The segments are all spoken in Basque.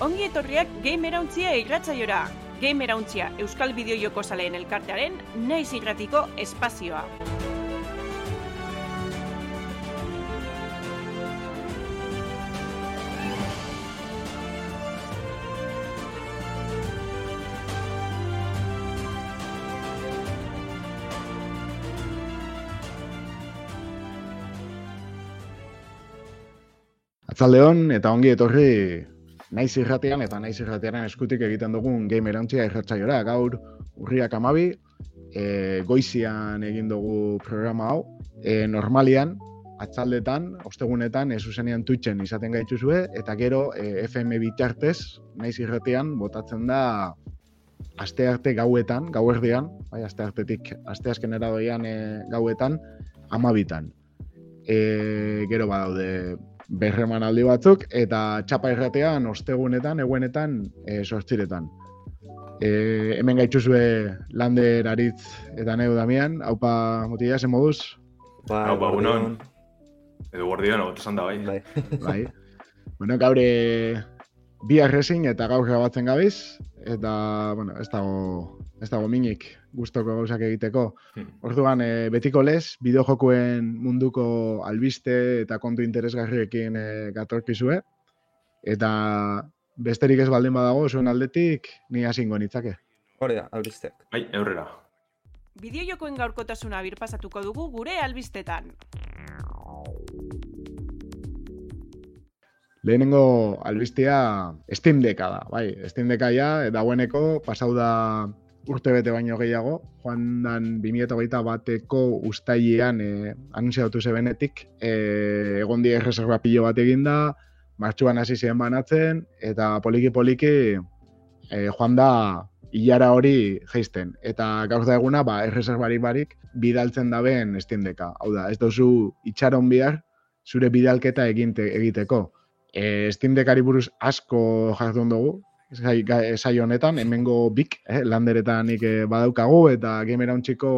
ongi etorriak Gamerauntzia irratzaiora. Gamerauntzia Euskal Bideojoko Zaleen Elkartearen naiz irratiko espazioa. Atzaldeon eta ongi etorri naiz irratean eta naiz irratearen eskutik egiten dugun game erantzia irratzaiora. Gaur urriak amabi, e, goizian egin dugu programa hau. E, normalian, atzaldetan, ostegunetan, zuzenean Twitchen izaten gaituzue, eta gero e, FM bitartez, naiz irratean, botatzen da aste arte gauetan, gauerdean, bai, aste artetik, aste azkenera doian e, gauetan, amabitan. E, gero badaude berreman aldi batzuk, eta txapa irratean, ostegunetan, eguenetan, e, sortziretan. E, hemen gaituzue lander aritz eta neu damian, haupa mutila, zen moduz? Bai, Hau, egunon. Edo guardion, esan da, bai. Bai. Bai. bueno, gaur e, bi arrezin eta gaur grabatzen gabiz, eta, bueno, ez dago, ez dago minik gustoko gauzak egiteko. Hmm. Orduan, e, betiko lez, bideojokuen munduko albiste eta kontu interesgarriekin e, gatorkizue. Eta besterik ez baldin badago, zuen aldetik, ni hasingo nitzake. Hori da, albisteak. Bai, aurrera. Bideojokoen gaurkotasuna birpasatuko dugu gure albistetan. Lehenengo albistea Steam Decka da, bai, Steam Decka ja, dagoeneko pasau da urte bete baino gehiago, joan dan 2008 bateko ustailean e, anunciatu zebenetik, e, egon die reserva pilo bat eginda, martxuan hasi ziren banatzen, eta poliki-poliki e, joan da hilara hori geisten. Eta gaur da eguna, ba, erreserbarik barik, bidaltzen daben Steam Decka. Hau da, ez duzu itxaron bihar, zure bidalketa eginte, egiteko. E, Steam Deckari buruz asko jardun dugu, Zai, zai honetan, hemengo bik, eh, landeretan nik eh, badaukagu, eta gamera untxiko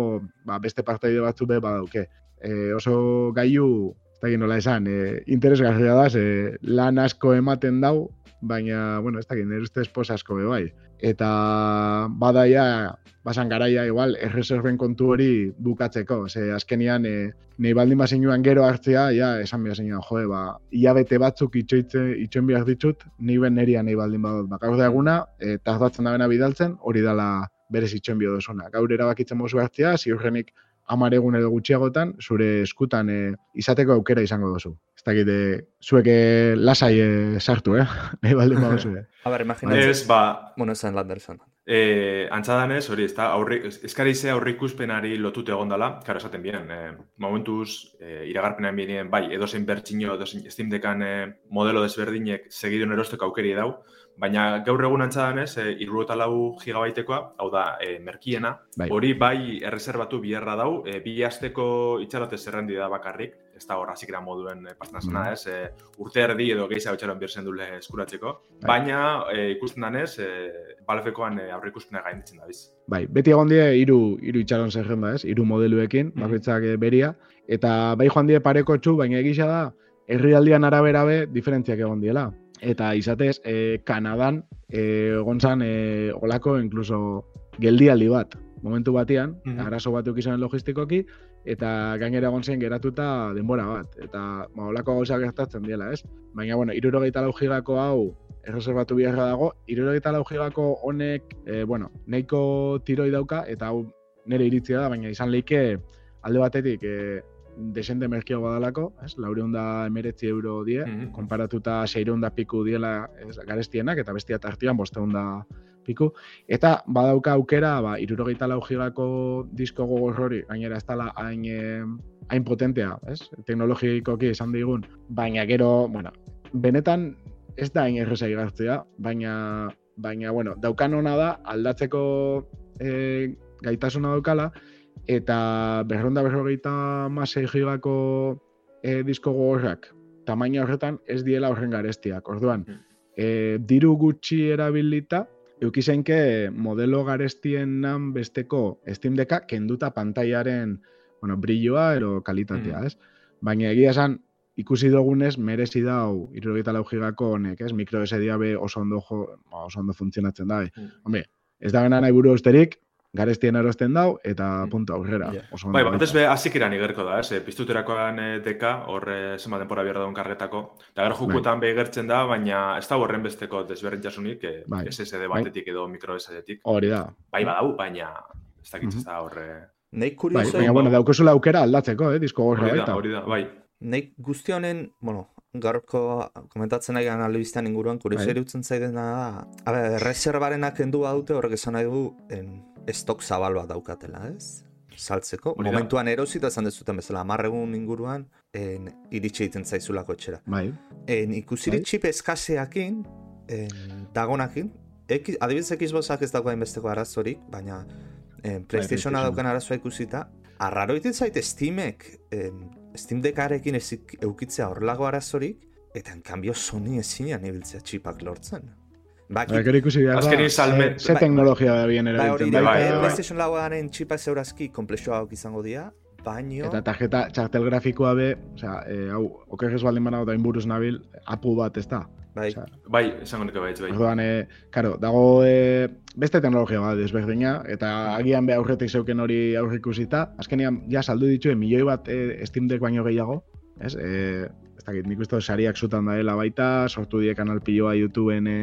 ba, beste partaide batzu be badauke. E, oso gaiu, ez dakit nola esan, e, interesgarria da, ze lan asko ematen dau, baina, bueno, ez dakit, nire ustez pos asko be bai. Eta badaia, basan garaia igual, erreserben kontu hori bukatzeko, ze azkenian, e, nahi baldin bazinuan gero hartzea, ja, esan behar zinuan, joe, ba, hilabete batzuk itxoitze, itxoin behar ditut, ni ben neria nahi baldin badut. Ba, gaur da eguna, e, tardatzen da bena bidaltzen, hori dala berez itxoin bio duzuna. Gaur erabakitzen mozu hartzea, ziurrenik amar egun edo gutxiagotan, zure eskutan e, izateko aukera izango duzu. Ez dakit, e, zuek e, lasai e, sartu, eh? nahi baldin baduzu, eh? A ber, imaginatzen. Ez, ba, Bueno, esan lander esan. e, antzadanez, hori, ez da, aurri, eskari ze aurrikuspenari lotute egon dela, karo esaten bien, e, momentuz, e, iragarpenan bienien, bai, edozein bertxino, edozein Steam Deckan e, modelo desberdinek segidun erosteko aukeri dau, baina gaur egun antzadanez, e, irurota lau gigabaitekoa, hau da, e, merkiena, Bai. hori bai erreserbatu biherra dau, e, bi asteko itxarote zerrendi da bakarrik, ez da hor hasikera moduen e, pastanazena, Mhm. ez, e, urte erdi edo gehiago itxaron birzen dule eskuratzeko, Bai. baina e, ikusten danez, e, balefekoan e, aurre ikuspena gainditzen da biz. Bai, beti egon die hiru hiru itxaron zerrenda, ez? Hiru modeluekin, Mhm. bakoitzak eh, beria eta bai joan die pareko txu, baina egisa da herrialdian arabera be diferentziak egon diela. Eta izatez, e, Kanadan e, egon zan e, olako incluso geldialdi bat. Momentu batean, Mhm. arazo batuk izan logistikoki, eta gainera egon zen geratuta denbora bat. Eta ba, olako gauza gertatzen diela, ez? Baina, bueno, irurogeita lau gigako hau erreserbatu biharra dago, irurogeita lau gigako honek, e, bueno, nahiko tiroi dauka, eta hau nire iritzia da, baina izan leike alde batetik e, desente merkeo badalako, ez? Laureun da emeretzi euro die, Mhm. konparatuta seireun da piku diela ez, garestienak, eta bestia tartian bosteun da piku. Eta badauka aukera, ba, irurogeita lau gigako disko gogor hori, gainera ez dela hain, eh, hain potentea, ez? Teknologikoki esan digun, baina gero, bueno, benetan ez da hain erresa igartzea, baina, baina, bueno, daukan ona da, aldatzeko e, gaitasuna daukala, eta berronda berrogeita masei gigako e, disko gogorrak, tamaina horretan ez diela horren garestiak. Orduan, e, diru gutxi erabilita, eukizenke modelo garestienan besteko Steam Decka kenduta pantailaren bueno, brilloa ero kalitatea, Mhm. ez? Baina egia esan, ikusi dugunez, merezi dau, irurogeita lau gigako honek, ez? Mikro SD oso ondo, jo, ba, oso ondo funtzionatzen da. Mm. Hombre, ez da bena nahi buru austerik, garestien erosten dau, eta Mm. punto aurrera. Ja. Oso Bai, batez be hasik iran igerko da, ez? Eh, Piztuterakoan eh, deka, hor eh, zenbat denpora behar daun kargetako. Eta gero jukuetan be igertzen da, baina ez da horren besteko desberdintasunik, eh, Bai. SSD batetik edo micro SD-tik. Hori da. Bai, badau, baina ez dakit Mhm. ez da horre... Nei Bai, kurioso, baina, bueno, daukosula aukera aldatzeko, eh, disko gorra Hori da, baita. hori da, bai. nei guzti honen, bueno, gaurko komentatzen nahi analibistean inguruan, kurioso Bai. irutzen zaidena da, a ber, reservarenak kendu badute horrek esan nahi du, en, estok zabal bat daukatela, ez? Saltzeko. Hori da. Momentuan erosita esan dezuten bezala, amarregun inguruan, en, iritsi egiten zaizulako etxera. Bai, En, ikusiri Bai. txip eskaseakin, en, dagonakin, X, adibidez Xboxak ez dago hainbesteko arazorik, baina en, PlayStationa PlayStation. daukan arazoa ikusita, arraro iten zait Steamek, en, Steam Deckarekin ezik eukitzea horrelago arazorik, eta en cambio Sony ezinean ibiltzea txipak lortzen. Ba, Bai, gero ikusi behar da, Azkenin salme- ze, ze Bai. teknologia da bien Ba, hori erabiltzen da, bai, bai. PlayStation lauaren txipa zeurazki komplexuagoak izango dira, baino... Eta tarjeta txartel grafikoa be, osea, e, hau, oker ez baldin banago da inburuz nabil, apu bat ez da. bai, osea, Bai, esango nuke baitz, bai. Orduan, e, karo, dago e, beste teknologia bat desberdina, eta agian be aurretik zeuken hori aurrikusita, azkenean ja saldu dituen milioi bat e, Steam Deck baino gehiago, ez? E, ez dakit, nik uste sariak zutan daela baita, sortu die kanal piloa YouTubeen e,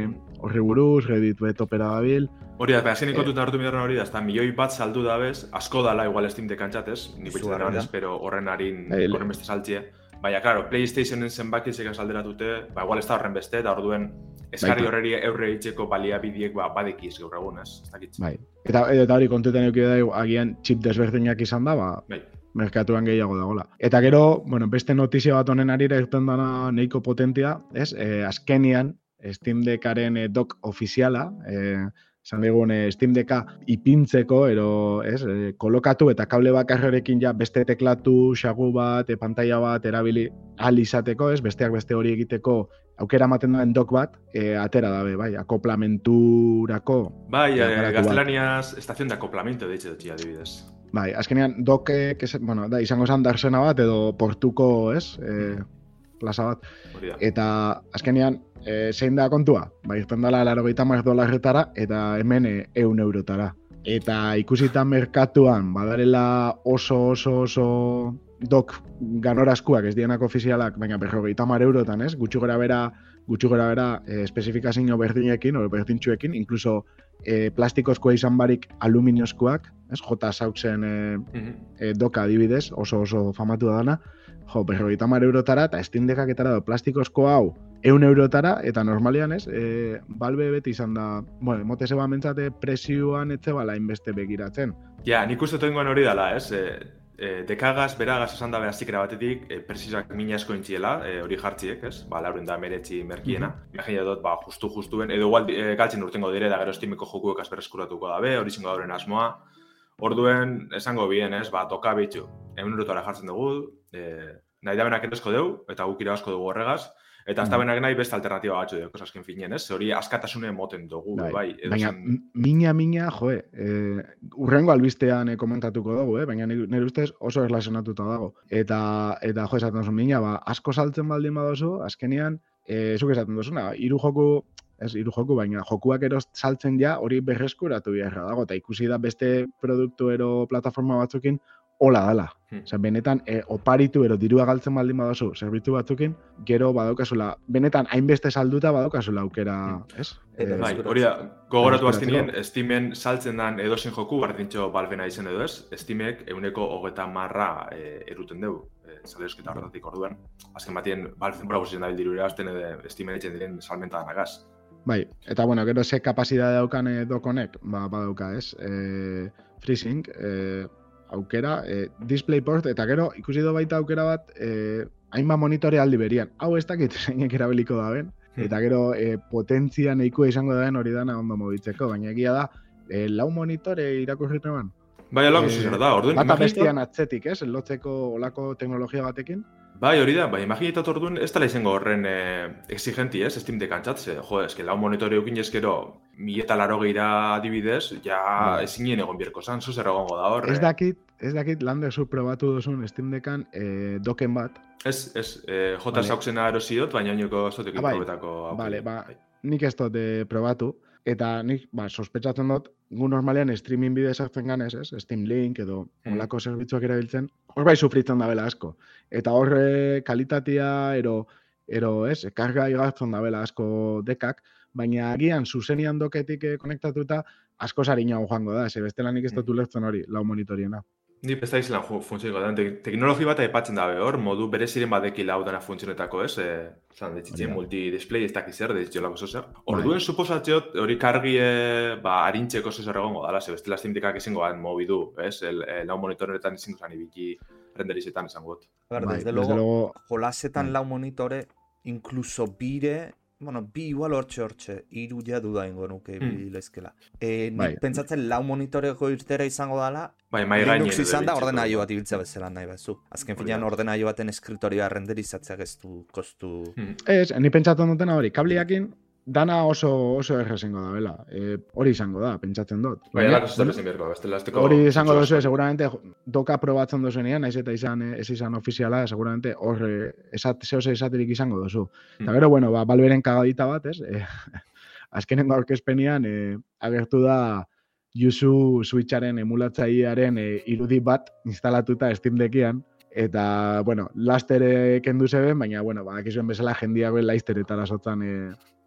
horri buruz, Reddit be topera dabil, Hori da, Eh. kontutan hartu midarren hori da, ezta milioi bat saldu da bez, asko dala igual Steam dekantzatez, nik betxetan da. espero horren harin, Bai, horren beste saltzie. Baina, claro, PlayStationen zenbaki zekan salderatute, ba, igual ez da horren beste, eta orduen eskarri horreri eurre hitzeko baliabidiek ba, badekiz gaur egun, ez? Ez dakit. bai. Eta, eta hori kontutan eduki da, agian chip desberdinak izan da, ba, Bai. Merkatuan gehiago dagoela. Eta gero, bueno, beste notizia bat honen arira irten dana neiko potentia, ez? E, azkenian, Steam Deckaren e, dock ofiziala, e, esan digun e, Steam Decka ipintzeko, ero, ez, e, kolokatu eta kable bakarrekin ja beste teklatu, xagu bat, e, pantalla bat, erabili ahal izateko, ez, besteak beste hori egiteko aukera ematen duen dock bat, e, atera dabe, bai, akoplamenturako, Bai, bat. gaztelaniaz estación de acoplamiento deitxe dutxi adibidez. Bai, azkenean dokek, ez- bueno, da, izango zen darsena bat, edo portuko, ez, e, plaza bat. Hori da. Eta azkenean, e, zein da kontua? Ba, irten dela mar dolarretara, eta hemen e, eun eurotara. Eta ikusita merkatuan, badarela oso oso oso dok ganorazkuak ez dienak ofizialak, baina berrogeita mar eurotan, ez? Gutxi gora bera, gutxi gora bera e, espezifikazio berdinekin, o berdintxuekin, inkluso e, plastikozkoa izan barik aluminiozkoak, ez? J. Sautzen e, Mhm. e, doka adibidez, oso oso famatu da dana, jo, berrogeita mar eurotara, eta Steam Deckaketara do plastikozko hau eun eurotara, eta normalian ez, e, balbe beti izan da, bueno, mote zeba mentzate presioan etze bala inbeste begiratzen. Ja, nik uste tengoen hori dala, ez? E, e, dekagaz, beragaz esan dabe azikera batetik, e, presisak mina asko intziela, e, hori jartziek, ez? Ba, lauren da meretzi merkiena. Imagina dut, ba, justu-justuen, edo igual e, galtzen urtengo dire, da gero estimeko jokuek azberreskuratuko dabe, hori zingo dauren asmoa. Orduen, esango bien, ez? Ba, toka bitxu. Egun eurotara jartzen dugu, e, nahi da benak dugu, eta guk irabazko dugu horregaz, Eta ez da Mhm. benak nahi beste alternatiba batzu dugu, azken finien, ez? Hori askatasune moten dugu, bai. bai edo baina zen- mina, mina, joe, e, urrengo albistean e, komentatuko dugu, eh? baina nire, ustez oso erlazionatuta dago. Eta, eta jo, esaten duzu, mina, ba, asko saltzen baldin badozu, azkenean, e, zuk esaten duzuna, hiru joku, ez hiru joku, baina jokuak eros saltzen ja hori berreskuratu beharra dago, eta ikusi da beste produktu ero plataforma batzukin, hola dala. Hmm. Osea, benetan, e, oparitu ero dirua galtzen baldin badozu, zerbitzu batzukin, gero badaukazula, benetan hainbeste salduta badaukazula aukera, ez? Eta Eh, Bai, Eskuratzeko. hori da, gogoratu azkenien, Steamen saltzen dan edozein joku, bardintxo balbena izen edo ez, Steamek euneko hogeta marra e, eruten dugu, e, saleusketa horretatik orduan. Azken batien, balben bora guztien dabil diru irabazten edo Steamen etxen diren salmenta danagaz. Bai, eta bueno, gero ze kapazitate daukan dokonek, ba, badauka, ez? E, freezing, e, aukera, e, DisplayPort, eta gero ikusi do baita aukera bat, e, hainbat monitore aldi berian. Hau ez dakit zeinek erabiliko daben, Hmm. eta gero e, potentzia nahikoa izango daben hori dana ondo mobitzeko, baina egia da, e, lau monitore irakurritu eban. Bai, alako Eh, zuzera da, orduan, Bata bestian atzetik, ez? Lotzeko olako teknologia batekin. Bai, hori da, bai, imaginetat orduan, ez dela izango horren eh, exigenti, ez, Steam Deck antzatze. Jo, eske lau monitore eukin eskero, mi eta laro geira adibidez, ja Bai. ezinen egon bierko zan, zuzer egongo da hor. Ez dakit, ez dakit lan dezu probatu duzun Steam Deckan eh, doken bat. Ez, ez, eh, jota Vale. sauksena erosiot, baina oinoko zotekin Ah, bai. probetako. Vale, ba, nik ez dut probatu. Eta nik, ba, sospetsatzen dut, gu normalean streaming bidez hartzen ganez, ez? Steam Link edo Mm. olako zerbitzuak erabiltzen, hor bai sufritzen da bela asko. Eta hor eh, kalitatea, ero, ero, ez, karga igartzen da bela asko dekak, baina agian zuzenian doketik eh, konektatuta asko sarinago joango da, ze bestela nik ez dut ulertzen hori, lau monitoriena. Ni ez da izan funtzioniko da. Te teknologi bat aipatzen dabe hor, modu bereziren badeki lau dana funtzionetako, ez? E, zan, ditzitzen da. multi-display ez dakiz zer, ditzitzen lako zozer. Orduen suposatzeot hori kargi e, ba, harintzeko zozer egongo dala, ze bestela Deckak izango bat mobi du, ez? El, e, lau monitoretan izango zan ibiki renderizetan izango dut. Bai, desde desde luego, jolasetan bai. lau monitore, incluso bire, bueno, bi igual hortxe hortxe, iru ja duda ingo nuke mm. lezkela. E, nik Bai. pentsatzen lau monitoreko irtera izango dala, Bai, mai. Linux izan da ordenaio bat ibiltzea bezala nahi bazu. Azken finean da. ordenaio baten eskritoria renderizatzeak ez du kostu... Hmm. Ez, ni pentsatzen dutena hori, kabliakin dana oso oso erre izango da, bela. E, hori izango da, pentsatzen dut. Bai, alako zozer ezin beharko, bestela esteko... Hori izango duzu, seguramente doka probatzen duzuenean, naiz eta izan eh, ez izan ofiziala, seguramente hor eh, esat, zeo ze esaterik izango duzu. Eta Hmm. gero, bueno, ba, balberen kagadita bat, ez? E, azkenengo aurkezpenian e, agertu da Yuzu Switcharen emulatzailearen e, irudi bat instalatuta Steam Deckian, eta, bueno, laster kendu zeben, baina, bueno, ba, akizuen bezala jendiago laisteretara sotzan e,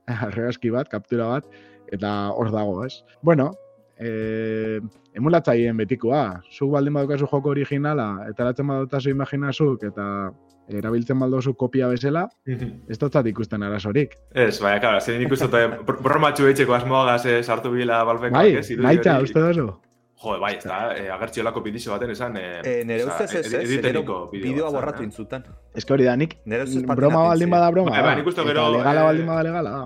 argazki bat, kaptura bat, eta hor dago, ez? Bueno, e, emulatzaileen betikoa. Zuk baldin badukazu joko originala, eta eratzen badutazu imaginazuk, eta erabiltzen baldozu kopia bezala, ez dotzat ikusten arazorik. Ez, baina, klar, zein nik uste dut, bromatxu eitzeko asmoagaz eh, sartu bila balbeko. Bai, ez, hori. uste duzu? Jo, bai, ez da, eh, agertziolako bidizo baten esan... Eh, E, nere osea, ustez ez, ez, bideo bideoa borratu eh? intzuten. Ez hori da, nik Nere broma baldin bada broma, da. nik uste gero, legala eh, baldin bada legala da.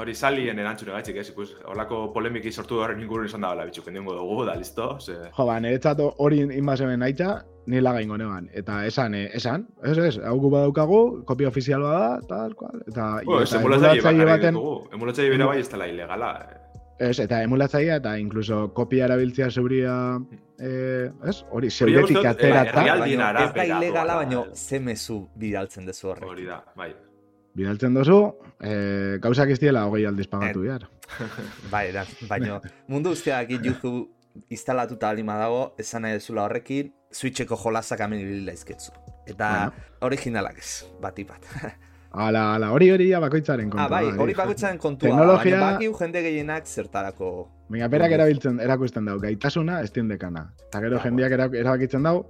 Hori salien erantzune gaitxik, ez, ikus, horlako polemiki sortu horren ingurun izan da bala, bitxu, kendiongo dugu, da, listo, ze... Jo, ba, niretzat hori inbasemen naitza, ni laga ingo neban. Eta esan, eh, esan, ez, ez, hau gu badaukagu, kopia ofizial bada, tal, cual. Eta, Jo, ez, emulatzaile baten. Emulatzaile bera bai ez dela ilegala. eh. Ez, eta emulatzailea, eta incluso kopia erabiltzea zeuria, eh, ez, hori, zeuretik aterata, Baina ez da ilegala, baino eh. ze mezu bidaltzen dezu horrek. Hori da, bai. bidaltzen duzu, eh, gauzak ez diela hogei aldiz pagatu Eh, behar. Bai, da, baino mundu guztiak juzu instalatuta alima dago, esan nahi dezula horrekin, Switcheko jolasak hemen ibili daizketzu. Eta Bueno. originalak ez, bati bat. Ala, ala, hori hori bakoitzaren kontua. ah, bai, da, hori eh. bakoitzaren kontua, Teknologia- bakiu jende gehienak zertarako Baina berak erabiltzen, erakusten dau, gaitasuna Steam Deckana. Eta gero jendeak era- erabakitzen dau,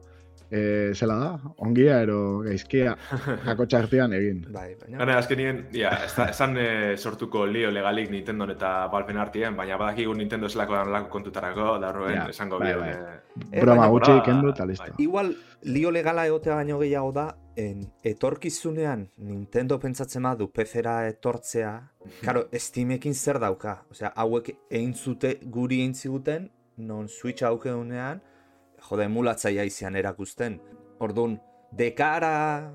eh, zela da, ongia ero gaizkia, akotxa artean egin. Bai, baina... Gana, azkenien, ja, esan eh, sortuko lio legalik Nintendo eta Valven artien, baina badakigu Nintendo zelako dan lako kontutarako, da horren Ja, esango bai, bai. eh, Eh, Broma gutxi ikendu eta listo. bai. Igual, lio legala egotea baino gehiago da, en, etorkizunean Nintendo pentsatzen badu PC-ra etortzea, karo, Steamekin zer dauka? Osea, hauek egin zute guri egin ziguten, non Switch aukeunean, jode, emulatzaia izan erakusten. Orduan, dekara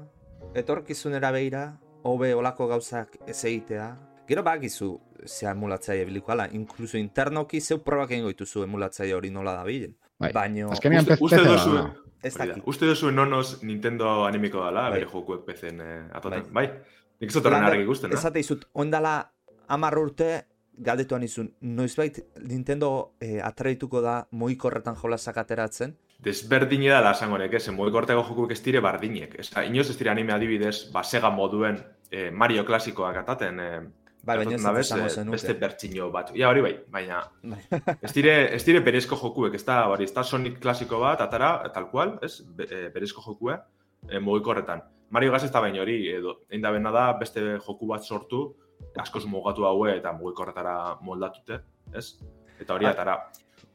etorkizunera beira, hobe olako gauzak ez egitea, Gero bakizu zea emulatzaile biliko ala, inkluso internoki zeu probak egingo dituzu emulatzaile hori nola dabilen. Bai. Baino, Azkenean Uste, uste da. duzu, ez hori da. dakit. uste duzu nonos Nintendo animiko dala, Bai. bere jokuek PC-en eh, atoten. Bai. Bai. Nik Lander, argi ikusten, eh? Esate izut, ondala amar urte galdetuan izun, noizbait Nintendo eh, atraituko da moikorretan jolasak ateratzen, Desberdine da esango nek, ez, mugikorteko jokuek ez dire bardinek. Ez, inoz ez dire anime adibidez, ba, Sega moduen eh, Mario klasikoak ataten, eh, bai, baina ez bez, zenuke. beste bertxino bat. Ja, hori bai, baina Bai. ez dire, ez dire berezko jokuek, ez da, hori, ez da Sonic klasiko bat, atara, tal cual, ez, be, berezko jokue, eh, mugikorretan. Mario Gas ez da baina hori, edo, egin da bena da, beste joku bat sortu, askoz mugatu haue eta mugikorretara moldatute, ez? Eta hori atara.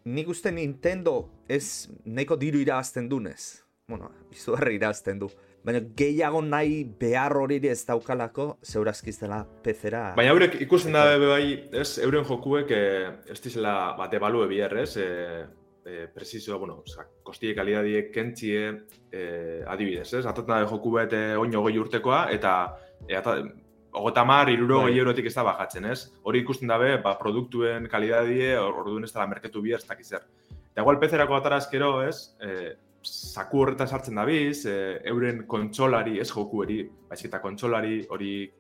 Nik uste Nintendo ez nahiko diru irabazten dunez. Bueno, izugarri irabazten du. Baina gehiago nahi behar hori ez daukalako, zeurazkiztela pezera. Baina eurek ikusten da bai, ez, euren jokuek eh, ez dizela bat ebalue biher, ez? Eh, e, presizio, bueno, oza, kostie kalidadie kentzie e, adibidez, ez? Atatzen da joku bet e, oin hogei urtekoa, eta e, ata, ogota mar, iruro Bai. eurotik ez da bajatzen, ez? Hori ikusten dabe, ba, produktuen kalidadie, or- orduan ez da merketu bi ez dakiz zer. Eta igual pezerako atara eskero, ez? E, zaku horretan sartzen dabiz, e, euren kontsolari, ez jokueri, baizik eta kontsolari hori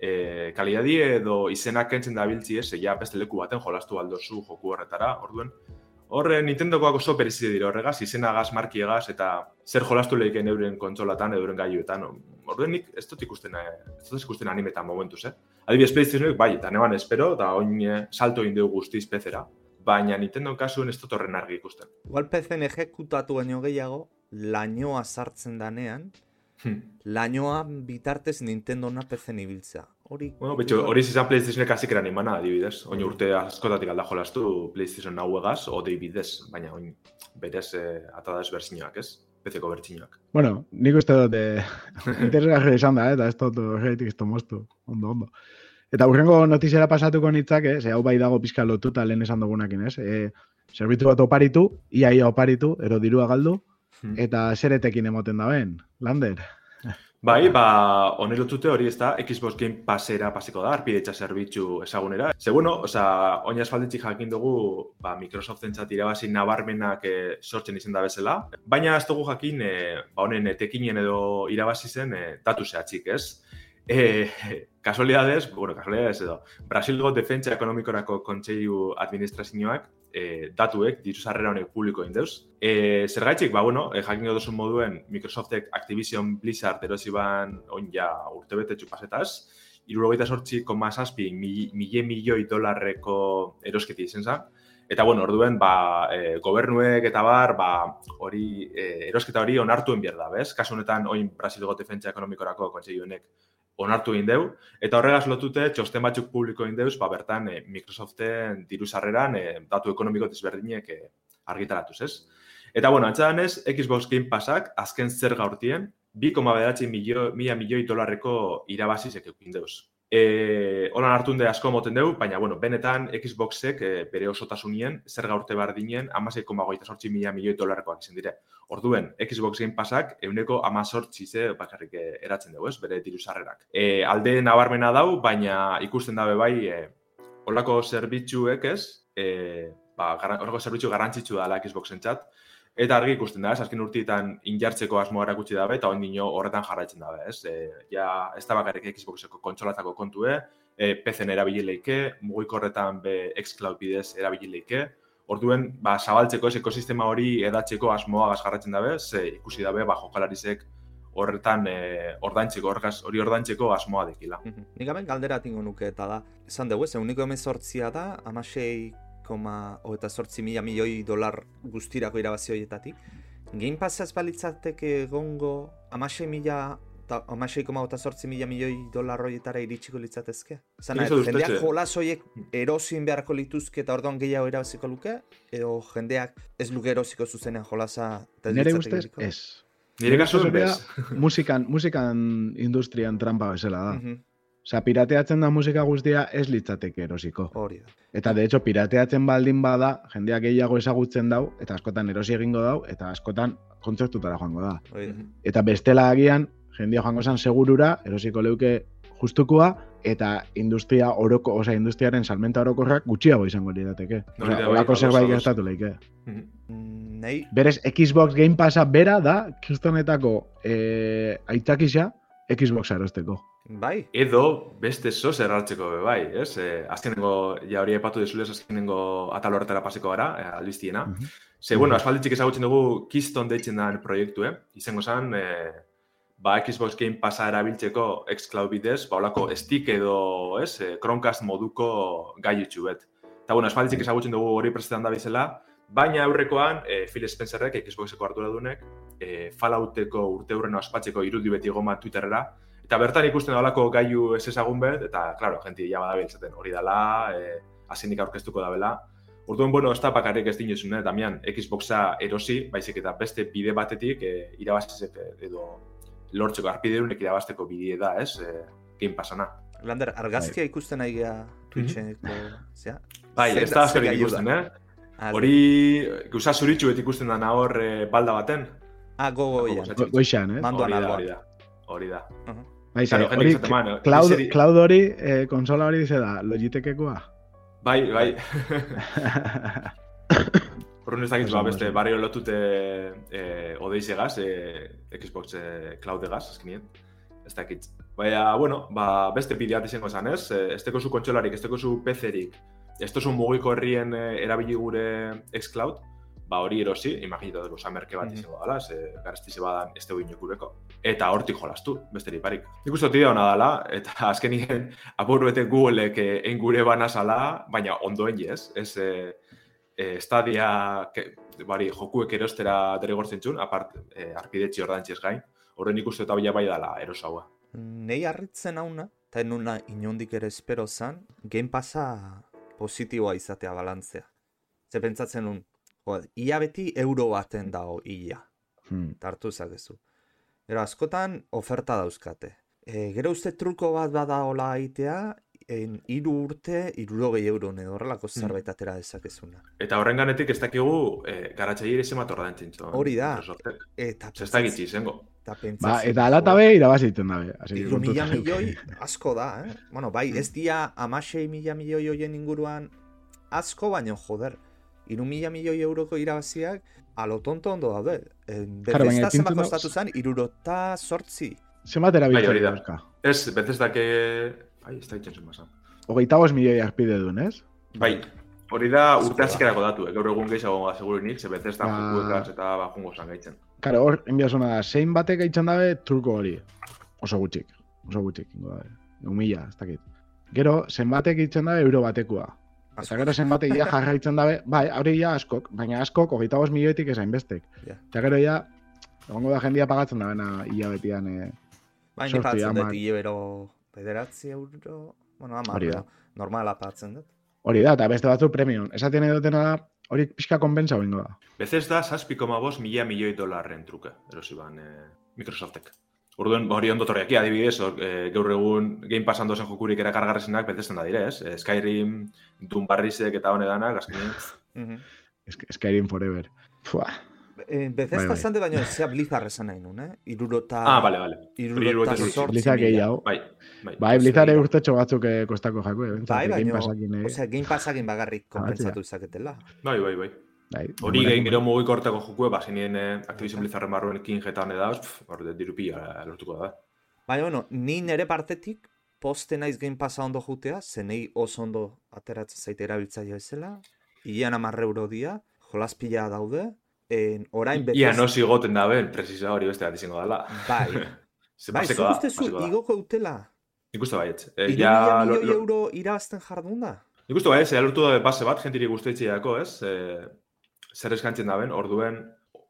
e, kalidadie edo izenak kentzen dabiltzi, ez? Ja, beste leku baten jolastu aldozu joku horretara, orduen. Horre, Nintendokoak oso berizide dira horregaz, izenagaz, markiegaz, eta zer jolastu lehiken euren kontsolatan, euren gaiuetan. Orduen nik ez dut ikusten, eh, ez dut ikusten animetan momentuz, eh? Adibidez, PlayStationek, bai, eta neban espero, eta oin eh, salto egin dugu guztiz pezera. Baina Nintendo kasuen ez dut horren argi ikusten. Igual PC-en ejekutatu baino gehiago, lainoa sartzen danean, Hm. lainoa bitartez Nintendona PC-en ibiltzea. Hori... Bueno, betxo, hori izan PlayStationek hasik eran imana, adibidez. Oin urte askotatik alda jolastu PlayStation nahuegaz, odei bidez, baina oin berez eh, atadaz bertxinoak, ez? PC-ko bertxinoak. Bueno, nik uste dut, eh, interesgarri izan da, eh, eta ez dut horretik ez dut moztu. Ondo, ondo. Eta hurrengo notiziara pasatuko nitzak, eh, ze hau bai dago pizka lotuta lehen esan dugunakin, ez? Eh, Zerbitzu bat oparitu, ia ia oparitu, ero dirua galdu, Hmm. eta zeretekin emoten daben, Lander. Bai, ba, onelotute hori ez da, Xbox Game Passera pasiko da, arpidetxa zerbitzu ezagunera. Ze, bueno, oza, oin asfalditzik jakin dugu, ba, Microsoft entzat irabazi nabarmenak eh, sortzen izan da bezala. Baina ez dugu jakin, eh, ba, honen etekinen edo irabazi zen eh, datu zehatzik, ez? Eh, kasualidades, bueno, kasualidades edo, Brasilgo Defentsa Ekonomikorako Kontseilu Administrazioak eh, datuek, diru sarrera honek publiko indeuz. E, zergaitzik, ba, bueno, e, jakin duzun moduen Microsoftek Activision Blizzard erosi ban oin ja urtebete txupasetaz, irurogeita sortzi koma zazpi mille milioi dolarreko erosketi izen zen. Eta, bueno, orduen, ba, e, gobernuek eta bar, ba, hori, e, erosketa hori onartuen behar bez? Kasu honetan, oin Brasilgo Defentsa Ekonomikorako kontseilu honek onartu egin deu, eta horregaz lotute txosten batzuk publiko egin deuz, ba, bertan e, Microsoften diru sarreran e, datu ekonomiko desberdinek e, argitaratuz, ez? Eta, bueno, antzadanez, Xbox Game Passak azken zer gaurtien, 2,9 milio, mila milioi dolarreko irabazizek eukin deuz. E, holan hartun de asko moten dugu, baina, bueno, benetan Xboxek e, bere osotasunien, zer gaurte behar dinen, amaseik sortzi mila milioi dolarrekoak izan dire. Orduen, Xbox Game Passak euneko amazortzi ze bakarrik e, eratzen dugu, ez, bere diru sarrerak. E, alde nabarmena dau, baina ikusten dabe bai, e, holako zerbitzuek ez, e, ba, horreko zerbitzu garrantzitsu dela Xboxen txat, Eta argi ikusten da, ez, azken urtietan injartzeko asmoa erakutsi dabe, eta ondino dino horretan jarraitzen dabe, ez? E, ja, ez da bakarrik Xboxeko kontsolatako kontue, e, PC-en erabili leike, mugikorretan be xCloud bidez erabili leike, Orduen, ba, zabaltzeko ez ekosistema hori edatzeko asmoa jarraitzen dabe, ze ikusi dabe, ba, jokalarizek horretan e, ordaintzeko, horregaz, hori ordaintzeko asmoa dekila. Nik hemen galdera tingo nuke eta da, esan dugu ez, euniko emezortzia da, amasei koma hogeita sortzi mila milioi dolar guztirako irabazi horietatik. Game Pass ez balitzateke egongo amasei mila eta amasei koma hogeita sortzi mila milioi dolar horietara iritsiko litzatezke? Zan, Nik uste dut jendeak jolas horiek erosin beharko lituzke eta orduan gehiago irabaziko luke? Edo jendeak ez luke erosiko zuzenean jolasa eta ez litzateke ustez, ez. Nire bez. bera, musikan, musikan industrian trampa bezala da. Mhm, Osea, pirateatzen da musika guztia ez litzateke erosiko. Hori da. Eta de hecho, pirateatzen baldin bada, jendeak gehiago ezagutzen dau, eta askotan erosi egingo dau, eta askotan kontzertutara joango da. Hori da. Eta bestela agian, jendia joango zan segurura, erosiko leuke justukua, eta industria oroko, osea, industriaren salmenta orokorrak gutxiago izango lirateke. Osea, bai, olako ados, zerbait gertatu leike. Mhm. Mm, Nei, Berez, Xbox Game Passa bera da, kristonetako e, aitzakisa, Xboxa erosteko. Bai, Edo beste zo zer hartzeko be bai, ez? E, azkenengo, ja hori epatu dezulez, azkenengo atal horretara paseko gara, e, albistiena. Mhm. Ze, bueno, asfalditzik ezagutzen dugu Keystone deitzen den proiektu, eh? Izango zen, e, ba, Xbox Game Passa erabiltzeko xCloud bidez, ba, olako stick edo, ez, e, Chromecast moduko gaiutxu bet. Eta, bueno, asfalditzik ezagutzen dugu hori prestetan da bizela, baina aurrekoan, e, Phil Spencerrek, Xboxeko arduradunek, e, Fallouteko urte hurrena ospatzeko irudi beti goma Twitterera, eta bertan ikusten da olako gaiu ez ezagun bet, eta, klaro, jenti ja badabil zaten hori dela, e, azindik aurkeztuko dabela, Orduan, bueno, ez da bakarrik ez dinezun, eh, Damian, Xboxa erosi, baizik eta beste bide batetik e, irabazizek eh, edo lortzeko arpideunek irabazteko bide da, ez? E, Game Passana. Lander, argazkia ikusten nahi geha Twitcheko, zea? Bai, Zer ez da- da gaiu ikusten, da? eh? Ah, Hori, guza zuritxu beti ikusten dana hor eh, balda baten. Ah. Go- Go- Goixan, eh? Mandoan Hori da, hori da. Hori da. Aha. Bai, Claro, hori, cloud, cloud hori, eh, konsola hori ze da, Logitekekoa. Bai, bai. Horren ez dakit, ba, beste, barrio lotute eh, odeizegaz, eh, Xbox eh, Cloudegaz, azkenien. Ez dakit. Baina, bueno, ba, beste bideat izango zen, ez? Eh, Ez teko zu kontsolarik, ez teko zu PC-rik, ez tozu mugiko herrien eh, erabili gure xCloud, ba hori erosi, imaginatu dugu, merke bat Mhm. izango dela, ze garestize badan ez dugu inokureko. Eta hortik jolastu, besterik barik. Nik uste dut hona dela, eta azkenien apur bete Googleek eh, ein gure banazala, baina ondoen ez, ez eh, eh, stadia ke, bari, jokuek erostera derigortzen txun, apart, eh, arpidetxi ordantziz gain, horren ikustu eta bila bai dela erosaua. Nei harritzen hauna, eta nuna inondik ere espero zan, Game Passa positiboa izatea balantzea. Ze pentsatzen nun, ia beti euro baten dago ia, Hmm. tartu zakezu. Gero askotan oferta dauzkate. E, gero uste truko bat badaola aitea, en hiru urte, irurogei euro edo horrelako zerbait atera dezakezuna. Eta horren ganetik ez dakigu eh, garatzaile zemat ordaintzen txon. Hori da. Eta Ez da gitzi izango. Eta Ba, pentsatzen, eta alata be, irabaziten dabe. Iru mila milioi asko da, eh? Bueno, bai, ez dia amasei mila milioi hoien inguruan asko, baino joder. Iru mila milioi euroko irabaziak, alo tonto ondo daude. Eh, Claro, Bethesda zenbat kostatu zen, irurota sortzi. Zenbat Bai, hori da. Ez, betez dake... Bai, ez da ditzen zen basan. Hogeita bost milioi arpide duen, ez? Bai, hori da urte da. hasierako datu, eh? gaur egun gehiago ga segurunik, ze betez da Ba. jokuekaz eta ba, jungo zan gaitzen. Karo, hor, enbiasuna da, zein batek gaitzen dabe truko hori. Oso gutxik. Oso gutxik, ingo dabe. Egun mila, ez dakit. Gero, zenbatek egiten dabe euro batekoa. Eta gero zenbatek ja jarraitzen dabe, bai, hori ja askok, baina askok, hogeita bost milioitik esain bestek. Ja. Eta gero ja, egongo da jendia pagatzen dabena hilabetian, eh, Baina patzen dut, hamar. hilabero bederatzi euro, bueno, ama, Hori da. normala patzen dut. hori da, eta beste batzu premium. Esaten edotena da, hori pixka konbentsa bingo da. Betez da, zazpikoma bost mila milioi dolarren truke, erosi ban eh, Microsoftek. Orduan, ba, hori ondo torriaki, adibidez, or, eh, gaur egun Game Passan dozen jokurik erakargarrezenak betetzen da dire, ez? Eh, Skyrim, Doom Barrisek eta honedanak, azkenean. Sk- Skyrim Forever. Fua. Eh, Bethesda Bai, bai. esan de baino, zea Blizzard esan nahi nun, eh? Irurota... Ah, bale, bale. Irurota sortzi Blizzard gehiago. Bai, bai. Bai, Blizzard urtetxo batzuk eh, kostako jako, eh? Bai, Game baino, Passakin, eh? osea, Game Passakin bagarrik Ah, konpentsatu izaketela. Bai, bai, bai. Bai, Hori gehin gero mugiko hortako jokue, ba, zenien eh, Activision Blizzarren barruen King eta hone dauz, pff, hor de dirupia lortuko da. Baina, bueno, ni nere partetik poste naiz Game Passa ondo jutea, zenei oso ondo ateratzen zaite erabiltzaile bezala, ian amarre euro dia, jolaspila daude, en, orain Ia no zigoten da ben, precisa hori beste bat izango dela. Bai, bai, paseko zu da, uste zu, igoko utela, Nik uste baietz. Eh, iru ja, milioi lo- euro irabazten jardun da? Nik uste baietz, ja lortu da base bat, jentiri guztetxeako, ez? E, zer eskantzen da ben, orduen,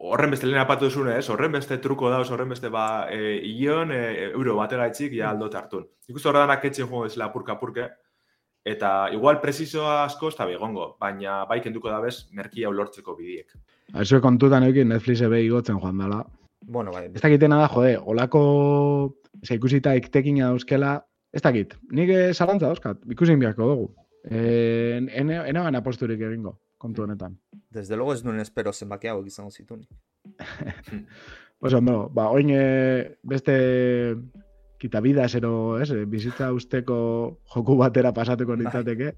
horren beste lehen apatu duzune, ez? Horren beste truko dauz, horren beste ba, e, ion, e, euro batera etxik, ja aldo hartun. Nik uste horredanak etxen joan ezela apurka-apurke, eta igual presizoa asko ez da begongo, baina bai kenduko da bez, merkia ulortzeko bidiek. Aizu kontutan eukin Netflix ebe igotzen joan dela. Bueno, bai, Ez dakitena da, jode, olako ze ikusita iktekina dauzkela, ez dakit, nik eh, zalantza dauzkat, ikusin beharko dugu. Eh, ene, ene baina posturik egingo, kontu honetan. desde luego ez nuen espero zenbaki hauek izango zituen. Pues ondo, ba, oin eh, beste kitabida esero, ez, eh, bizitza usteko joku batera pasateko nintzateke.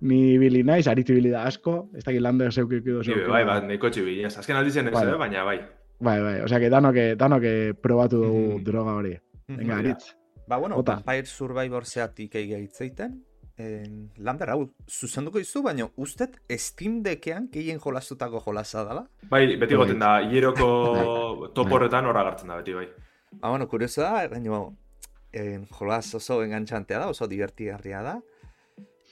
Ni ibili naiz, aritu ibili da asko, ez dakit lander zeukik edo Ni be, bai, bat, nahiko txibi, ez. Azken aldizen ez, Bai. eh? baina bai. Bai, bai, osea, que danoke, danoke probatu dugu Mhm. droga hori. Venga, da. aritz. Ba, bueno, Ota. Vampire Survivor zeatik egia hitzeiten. En, Lander, hau, zuzenduko izu, baina ustet Steam Deckean gehien jolastutako jolasa dela. Bai, beti Bai. goten da, hieroko Bai. horretan horra gartzen da, beti bai. Ba, bueno, kurioso da, baina en, jolas oso engantzantea da, oso divertigarria da.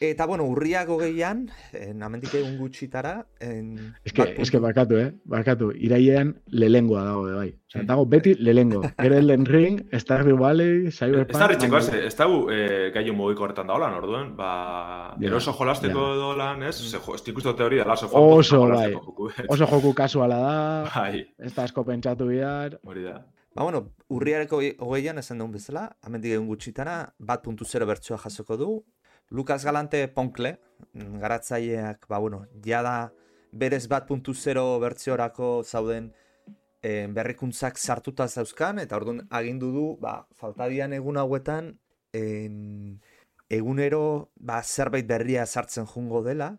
Eta, bueno, urriako gehian, en, amendik egun gutxitara, en, Eske, bat eske barkatu, eh? Barkatu, irailean lelengoa dago, de, bai. Osea, Mm. dago beti lelengo. Gero Elden Ring, Stardew Valley, Ez Cyberpunk... da ritxeko, ez, ez da e, gaiu mugiko horretan da holan, orduen, ba, Ja, eroso jolasteko ja. edo lan, ez? Ze, jo, ez nik uste teoria dela oso Oso, bai. joku, ez? Oso joku kasuala da, Bai, ez da asko pentsatu bihar. hori da. Ba, bueno, urriareko hogei- hogeian esan duen bezala, amendik egun gutxitara, bat puntu zero bertsoa jasoko du. Lucas Galante Ponkle, mm, garatzaileak, ba, bueno, jada berez bat puntu zero bertziorako zauden e, berrikuntzak sartuta zauzkan, eta orduan agindu du, ba, faltadian egun hauetan, en, egunero ba, zerbait berria sartzen jungo dela,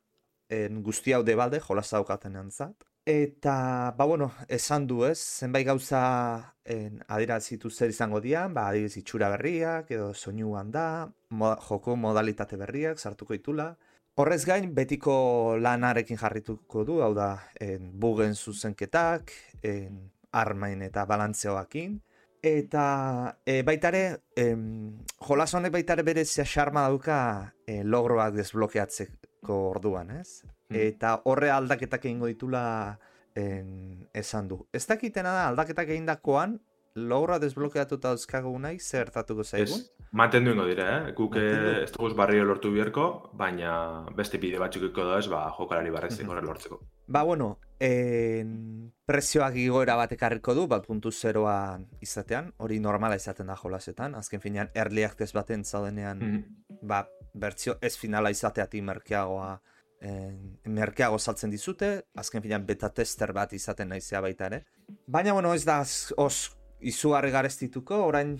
en, guzti hau debalde, jolaz daukaten antzat. Eta, ba, bueno, esan du ez, zenbait gauza en, adirazitu zer izango dian, ba, adibidez itxura berriak, edo soinuan da, moda, joko modalitate berriak sartuko itula. Horrez gain, betiko lanarekin jarrituko du, hau da, en, bugen zuzenketak, en, armain eta balantzeoakin. Eta e, baitare, em, jolas honek baitare bere xarma dauka e, logroak desblokeatzeko orduan, ez? Hmm. Eta horre aldaketak egingo ditula en, esan du. Ez dakitena da aldaketak egindakoan logra desblokeatuta dauzkagu nahi zertatuko zaigun? Ez, mantendu ingo dire, eh? Guk eh, ez duguz barrio lortu biherko, baina beste bide batzuk iko da ez, ba, jokalari barrezik Mhm. horre lortzeko. Ba, bueno, en, prezioak igoera bat ekarriko du, bat puntu zeroa izatean, hori normala izaten da jolasetan, azken finean early access baten zaudenean, Mhm. ba, bertzio ez finala izateatik merkeagoa en, merkeago saltzen dizute, azken finean beta tester bat izaten naizea baita ere. Baina, bueno, ez da az- os izugarri gareztituko, orain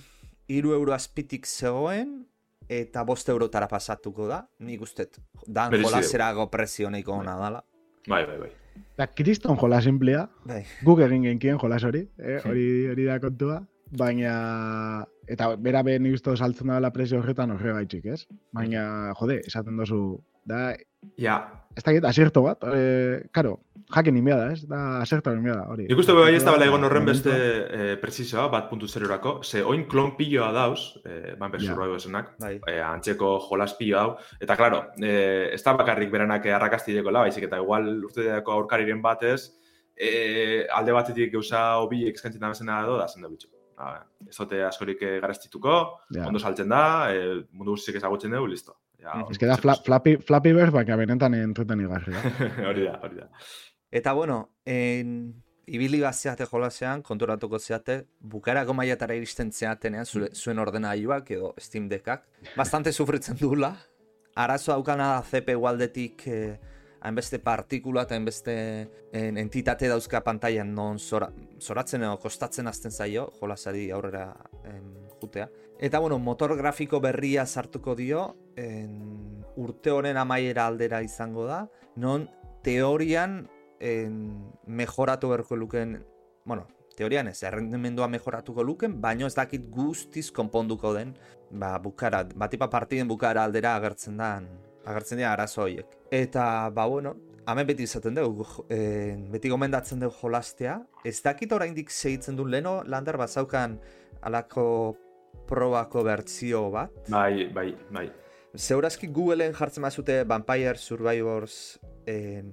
iru euro azpitik zegoen, eta bost eurotara pasatuko da, nik ustet, dan jolaserago prezio nahiko ona dala. Bai, bai, bai. Da, kriston jola simplea, Bai. guk egin genkien jolas hori, eh? Hmm. hori, hori da kontua, baina, eta bera be nik uste saltzen da prezio horretan horregaitxik, ez? Baina, jode, esaten dozu, da, Ja, ez dakit, asierto bat, e, karo, jaken inbea da, ez? Da, asierto inbea da, hori. Nik uste bai ez da bela egon horren beste eh, precisoa, bat puntu zerorako, ze oin klon piloa dauz, eh, Vampire Ja. Survivor esenak, Bai. eh, antzeko jolas pilo hau, eta claro, eh, ez da bakarrik beranak arrakastideko la, baizik eta igual urteako aurkariren batez, eh, alde batetik gauza hobi eskaintzen da bezena edo da zen da bitxo. Ba, ez dute askorik eh, gareztituko, Ja. ondo saltzen da, eh, mundu guztiek ezagutzen dugu, listo. Ja, Mhm. Ez que da, fla, flappy, flappy Bird, baina benetan entreten igarria. hori da, hori da. Eta bueno, en, ibili bazeate jolasean, konturatuko zeate, bukarako maiatara iristen zeatenean, zure, zuen ordenagailuak edo Steam Deckak, bastante sufritzen dula. Arazo daukana da CPU aldetik eh, hainbeste partikula eta hainbeste en, entitate dauzka pantailan non zora, zoratzen edo kostatzen hasten zaio, jolasari aurrera en, jutea. Eta bueno, motor grafiko berria sartuko dio, en, urte honen amaiera aldera izango da, non teorian en, mejoratu beharko luken, bueno, teorian ez, errendimendua mejoratuko luken, baino ez dakit guztiz konponduko den, ba, bukara, batipa partiden bukara aldera agertzen da, agertzen dira arazo horiek. Eta, ba, bueno, hemen beti izaten dugu, eh, beti gomendatzen dugu jolastea, ez dakit oraindik segitzen du leno, lander bazaukan alako probako bertzio bat, Bai, bai, bai. Zeurazki Googleen jartzen bazute Vampire Survivors eh,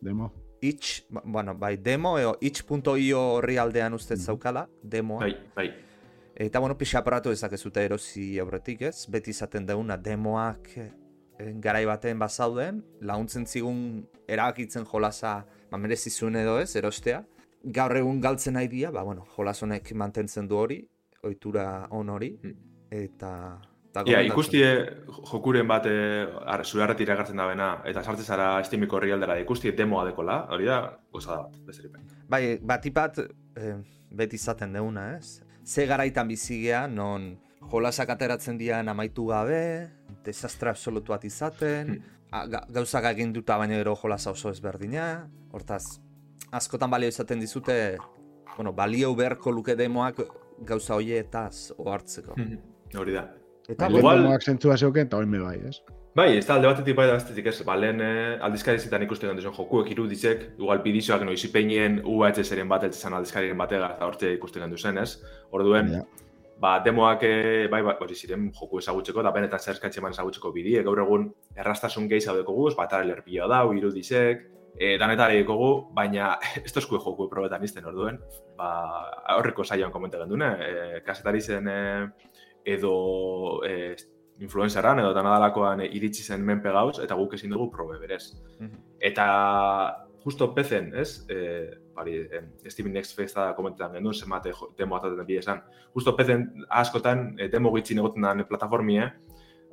Demo. itch, ba- bueno, bai, demo, eo itch.io horri aldean uste Mhm. zaukala, demoa. Bai, bai. Eta, bueno, pixa aparatu ezakezute erosi aurretik ez, beti izaten deuna demoak eh, garai baten bazauden, laguntzen zigun erabakitzen jolasa ba, merezi zuen edo ez, erostea. Gaur egun galtzen nahi dira, ba, bueno, jolas honek mantentzen du hori, ohitura on hori, Mm. eta... gomendatzen. ikustie jokuren bat e, zure arretik iragartzen da bena, eta sartzen zara Steamiko horri aldera, ikustie demoa dekola, hori da, goza da bai. Bai, batipat eh, beti izaten deuna, ez? Ze garaitan bizigea, non jolasak ateratzen dian amaitu gabe, desastre absolutu bat izaten, a- ga, gauzak egin duta baina gero jolasa oso ezberdina, hortaz, askotan balio izaten dizute, bueno, balio beharko luke demoak gauza hoietaz ohartzeko. Hori da. Eta, igual- demoak zentzua zeuken, eta oin bai, ez? Bai, ez da alde batetik bai da bestetik ez, ba, lehen eh, aldizkarizitan ikusten duen jokuek irudizek, igual pidizoak noiz ipeinien UHS-eren bat eltzizan aldizkariren batega, eta hortze ikusten gendu zen, ez? Orduen, Ja. Ba, demoak, eh, bai, bai, hori ziren joku ezagutzeko, da benetan zer eman ezagutzeko bidie, gaur egun errastasun gehi zaudeko guz, bat arailer pila dau, irudizek, e, danetara dikogu, baina ez tozkue joku probetan izten orduen, ba, horreko saioan komente gendune, e, kasetari zen e, edo e, influenceran edo danadalakoan e, iritsi zen menpe gauz, eta guk ezin dugu probe berez. Mhm. Eta justo pezen, ez? E, bari, e, Steven Next Festa komentetan genuen, zenbate jo- demo ataten bi esan. Justo pezen askotan, e, demo gitxin egoten den plataformie,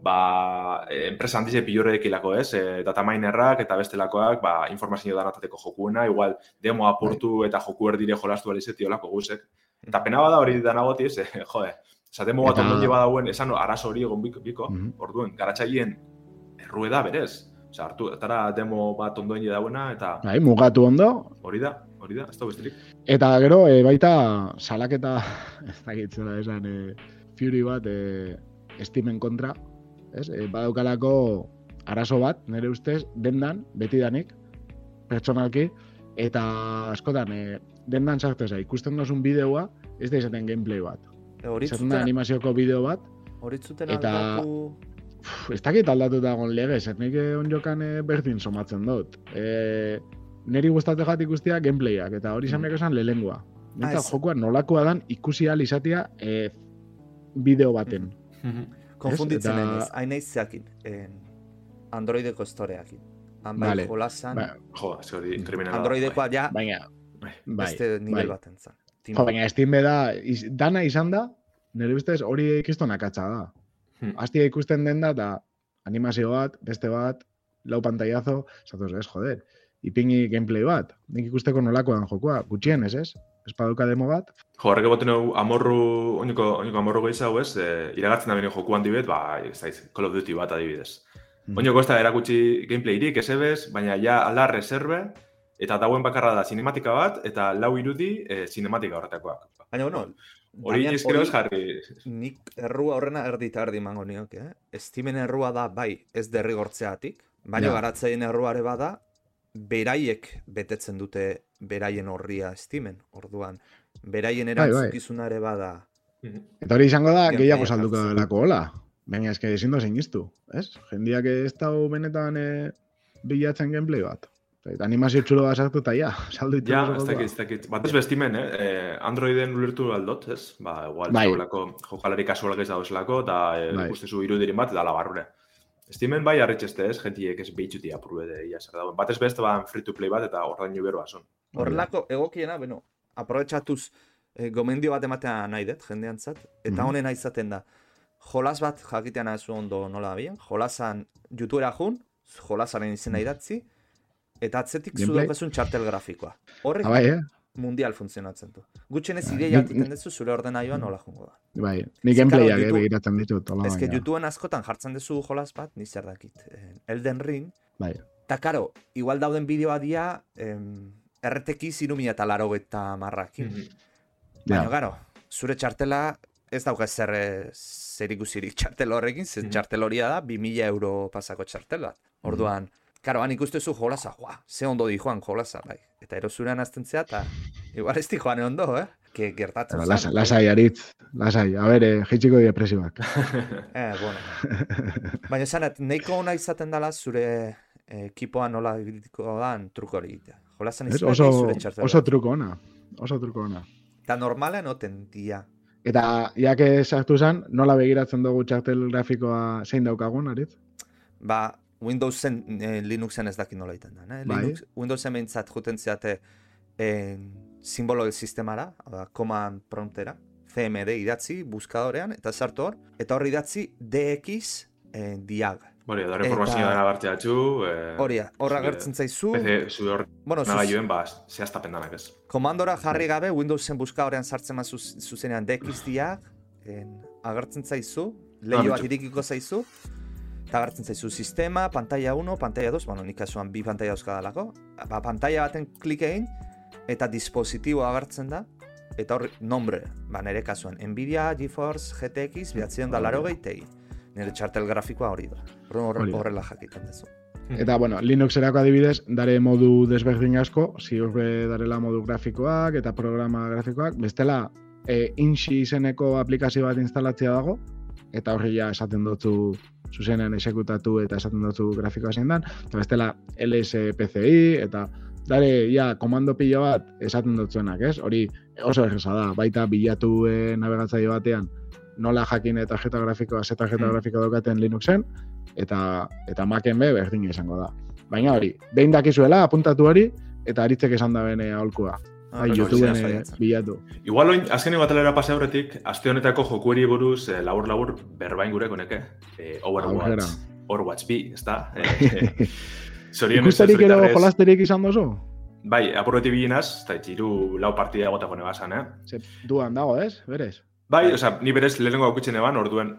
ba, eh, enpresa handize pilorek ilako, ez? E, data minerrak eta bestelakoak, ba, informazio danatateko jokuena, igual demo apurtu eta joku erdire jolastu alizeti olako guzek. Eta pena bada hori danagoti, ez, eh, jode, Esa demo bat Eta- ondo lleva dauen, esan arazo hori egon biko, biko Mhm. orduen, garatzaien errueda berez. Osa, hartu, etara demo bat ondoen dauena, eta Bai, mugatu ondo, hori da, hori da, ez da besterik. Eta gero, e, baita, salaketa, ez dakit zela esan, e, Fury bat, e, Steamen kontra, ez? E, badaukalako arazo bat, nire ustez, dendan, betidanik, pertsonalki, eta askotan, e, dendan sartu eza, ikusten dozun bideoa, ez da izaten gameplay bat. E, Izaten da zuten, animazioko bideo bat, hori zuten eta- aldatu... Uf, ez dakit aldatuta egon legez, ez nik on jokan e, berdin somatzen dut. E, neri gustatu jat ikustia gameplayak, eta hori izan behar esan lehengoa. Nintzat ez. jokoa nolakoa dan ikusi ahal izatea e, bideo baten. Konfunditzen eta- ez, hain naiz zeakin, en Androideko storeakin. Han bai Vale. jolasan, Ba, Jo, ez hori kriminala. Androidekoa ja baina, Bai. bai, beste nivel bai. baten zan. Jo, baina Steam da, iz, dana izan da, nire ustez hori ikiston akatsa da. Hmm. Hastia ikusten den da, eta animazio bat, beste bat, lau pantaiazo, zatoz, ez, joder, ipingi gameplay bat. Nik ikusteko nolakoa dan jokoa, gutxien, ez, ez? Ez paduka demo bat, Jo, horrek eboten hau amorru, oiniko, oiniko amorru gehiago ez, e, iragatzen da bene joku handi bet, ba, ez daiz, Call of Duty bat adibidez. Mhm. Oinoko ez da erakutsi gameplayrik, ez ebez, baina ja ala reserve, eta dauen bakarra da sinematika bat, eta lau irudi e, sinematika horretakoak. Baina, bueno, Hori Damian, eskero hori- ez jarri. Nik errua horrena erdi eta erdi mango nioke, eh? Steamen errua da, bai, ez derrigortzeatik, baina Ja. garatzaien erruare bada, beraiek betetzen dute beraien horria Steamen, orduan. Beraien Bai, bai. erantzukizunare bada. Eta hori izango da, gehiago salduko delako hola. Baina eske ezin dozein iztu, ez? Jendiak ez dau benetan e, bilatzen gameplay bat. Eta animazio txulo bat sartu eta ja, saldu ditu Ja, ez dakit, ez dakit. Bat ez bestimen, eh? eh Androiden ulertu aldot, ez? Ba, igual, Bai. bai. jokalari kasualak ez dauzelako, eta e, Bai. ikustezu irudiren bat, eta labarrure. Steamen bai harritxeste ez, jentiek ez behitxutia apurbe ia zer dauen. Bat ez beste ban free to play bat, eta ordainu beroa son. Horrelako egokiena, bueno, aprobetxatuz eh, gomendio bat ematea nahi dut, jendeantzat, eta Mhm. honena izaten da. Jolas bat jakitean azu ondo nola bien, jolasan YouTubera jun, jolasaren izena idatzi, eta atzetik zu daukazun txartel grafikoa. Horrek Ah, bai, eh? mundial funtzionatzen du. Gutxenez Bai, ideia jakiten duzu zure ordenaioa nola jongo da. Bai, ni gameplayak begiratzen ditut. Hola, Ez que baina. YouTubeen askotan jartzen duzu jolas bat, ni zer dakit. eh, Elden Ring, Bai, eta karo, igual dauden bideoa dia, em, RTX irumia eta laro eta marrakin. Baina, ja. garo, zure txartela ez dauka zer, eh, zer ikusirik txartel horrekin, ze Mhm. txartel horia da, 2000 euro pasako txartel bat. Orduan, karo, han ikustezu jolasa, joa, ze ondo di joan jolasa, bai. Eta erosuran azten zea, eta igual ez di joan ondo, eh? Que gertatzen zen, Lasai, lasai, aritz. Lasai, a ber, eh, jeitsiko depresioak. Eh, bueno. Baina esanet, nahiko ona izaten dela zure eh, ekipoa nola ibiliko dan truko hori egitea. Jolasan Ez, izan oso, zure txartela. oso truko ona. Oso truko ona. Eta normalen oten dia. Eta, jake sartu zen, nola begiratzen dugu txartel grafikoa zein daukagun, aritz? Ba, Windowsen, eh, Linuxen ez dakit nola iten da. Eh? Bai. Linux, Windowsen behintzat juten zeate eh, simbolo del sistemara, hau da, command promptera, CMD idatzi, buskadorean, eta sartu hor, eta hor idatzi DX eh, diag. Hori, da Eta- informazioa dara bartzea txu, eh, Hori, horra gertzen zaizu, PC, zu hor bueno, zuz, nagailuen, ba, zehaztapen danak ez. komandora jarri gabe, Windowsen buskadorean sartzen mazu zuzenean DX diag, en, agertzen zaizu, lehio bat Ah, irikiko zaizu, eta agertzen zaizu sistema, pantalla 1, pantalla 2, bueno, nik kasuan bi pantalla dauzkadalako, ba, pantalla baten klik egin, eta dispositibo agertzen da, eta hor, nombre, ba, nire kasuan, Nvidia, GeForce, GTX, behatzion da. laro Ti. Nire txartel grafikoa hori da. Orduan horre- horrela jakiten duzu. Eta, bueno, Linuxerako adibidez, dare modu desberdin asko, ziur be darela modu grafikoak eta programa grafikoak, bestela, e, Inxi izeneko aplikazio bat instalatzea dago, eta horri ja esaten dutzu zuzenean esekutatu eta esaten dutzu grafikoa zein dan, eta bestela LSPCI, eta dare, ja, komando pilo bat esaten dutzuenak, ez? Hori oso erresa da, baita bilatu e, navegatzaile batean, nola jakin eta tarjeta grafikoa, ze tarjeta Hmm. grafikoa daukaten Linuxen, eta eta Macen be berdin izango da. Baina hori, behin dakizuela apuntatu hori eta aritzek esan da bene aholkua. Ah, Bai, YouTubeen izan eh, saiatzen. bilatu. Igual oin, azkenengo atalera pase aurretik, aste honetako jokueri buruz eh, labur-labur berbain gure koneke. Eh, Overwatch. Overwatch B, ez da? Eh, Zorionez, Ikusterik ero jolasterik izan dozu? Bai, apurreti bilinaz, eta itxiru lau partida egoteko nebazan, eh? Ze, duan dago, ez? Berez? Bai, osea, ni berez lehenengo aukutzen eban, orduen,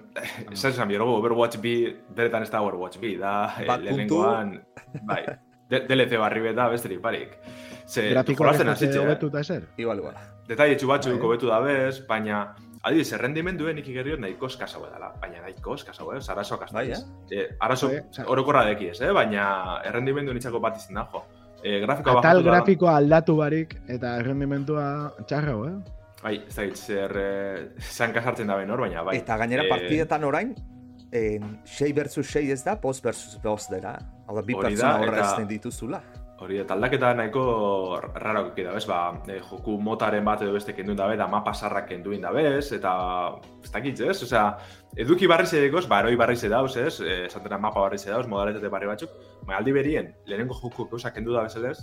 esan esan biergo, Overwatch B, beretan ez da Overwatch B, da eh, lehenengoan, bai, de, DLC barri bet da besterik barik. Ze, jolasten ez dute hasitze, eh? hobetuta ezer? Igual, igual. Detaile txu batzuk Bai. hobetu da bez, baina Adibidez, errendimenduen nik ikerriot nahiko eskasau dela, baina nahiko eskasau, eh? Arazoak Bai, astakiz. eh? arazo Bai, orokorra dekiez, eh? Baina errendimendu nitzako bat izan da, jo. Eh, grafikoa Atal bajatu da- grafikoa aldatu barik eta errendimentua txarrago, eh? Bai, ez da zer eh, zanka sartzen da hor, baina bai. Eta gainera Eh, partidetan orain, en, 6 versus 6 ez da, post versus post dela. Hau da, bi pertsona horra eta- ezten dituzula. Hori, eta aldaketa nahiko raro da, bez, ba, eh, joku motaren bat edo beste kenduin dabe, da mapa sarrak kenduin dabez, eta ez dakit, ez? Osea, eduki barri zedekoz, ba, eroi barri zedauz, ez? Eh, Esatena mapa barri zedauz, modalitate barri batzuk, baina aldi berien, lehenengo joku gauza kendu da bezalez,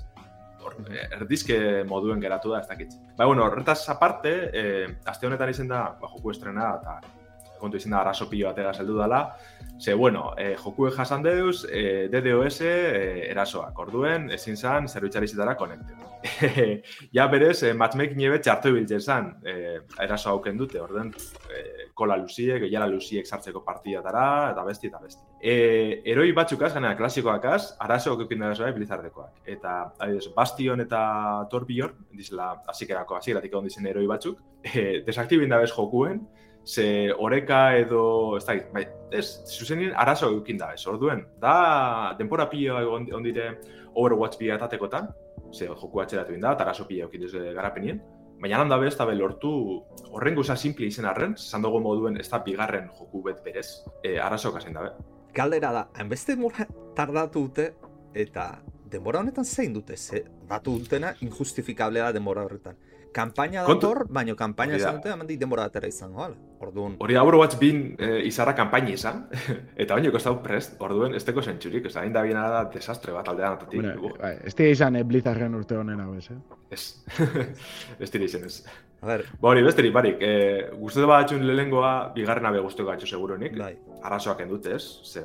eh, erdizke moduen geratu da, ez dakit. Ba, bueno, horretaz aparte, eh, aste honetan izen da, ba, joku estrena, eta kontu izan da arazo pilo batega zeldu dela, Ze, bueno, eh, jokue jasan deuz, eh, DDoS eh, erasoak, orduen, ezin zan, zerbitzarizitara konekte. ja berez, eh, matchmaking ebe txartu ibiltzen zan, eh, eraso hauken dute, orduen, eh, kola luziek, gehiala luziek sartzeko partidatara, eta besti, eta besti. Eh, eroi batzukaz, gana klasikoakaz, arazo okukin da bai, bilizardekoak. Eta, adibidez, Bastion eta Torbion, dizela, hasikerako, hasieratik egon dizen eroi batzuk, eh, desaktibin dabez jokuen, ze oreka edo, ez da, bai, ez, zuzenien arazo eukin da, ez, orduen, da, denpora pilo egon egon dire Overwatch bi atatekotan, ze joku atxeratu da, eta arazo pilo eukin garapenien, baina handa bez, eta be lortu horren guza simple izen arren, esan dugu moduen ez da bigarren joku bet berez, e, arazo kasen dabe. Galdera da, hainbeste denbora tardatu dute, eta denbora honetan zein dute, ze batu dutena injustifikablea da denbora horretan. Kampaina Kontu- dator, baino kampaina esan dute, hemendik denbora atera izango, hala. Orduan, Hori da Overwatch bin e, izarra kanpaini izan, eta baino kostau prest, orduen ez teko zentxurik, ez da, hain da biena da desastre bat aldean atatik. Bueno, bai, ez dira izan eh, Blizzarden urte honen hau ez, eh? Ez, ez dira izen ez. A ber, Ba hori, besterik, barik, e, guztatu bat atxun lehenengoa, bigarrena be guzteko atxu seguronik, bai. arazoak endute ez, ze,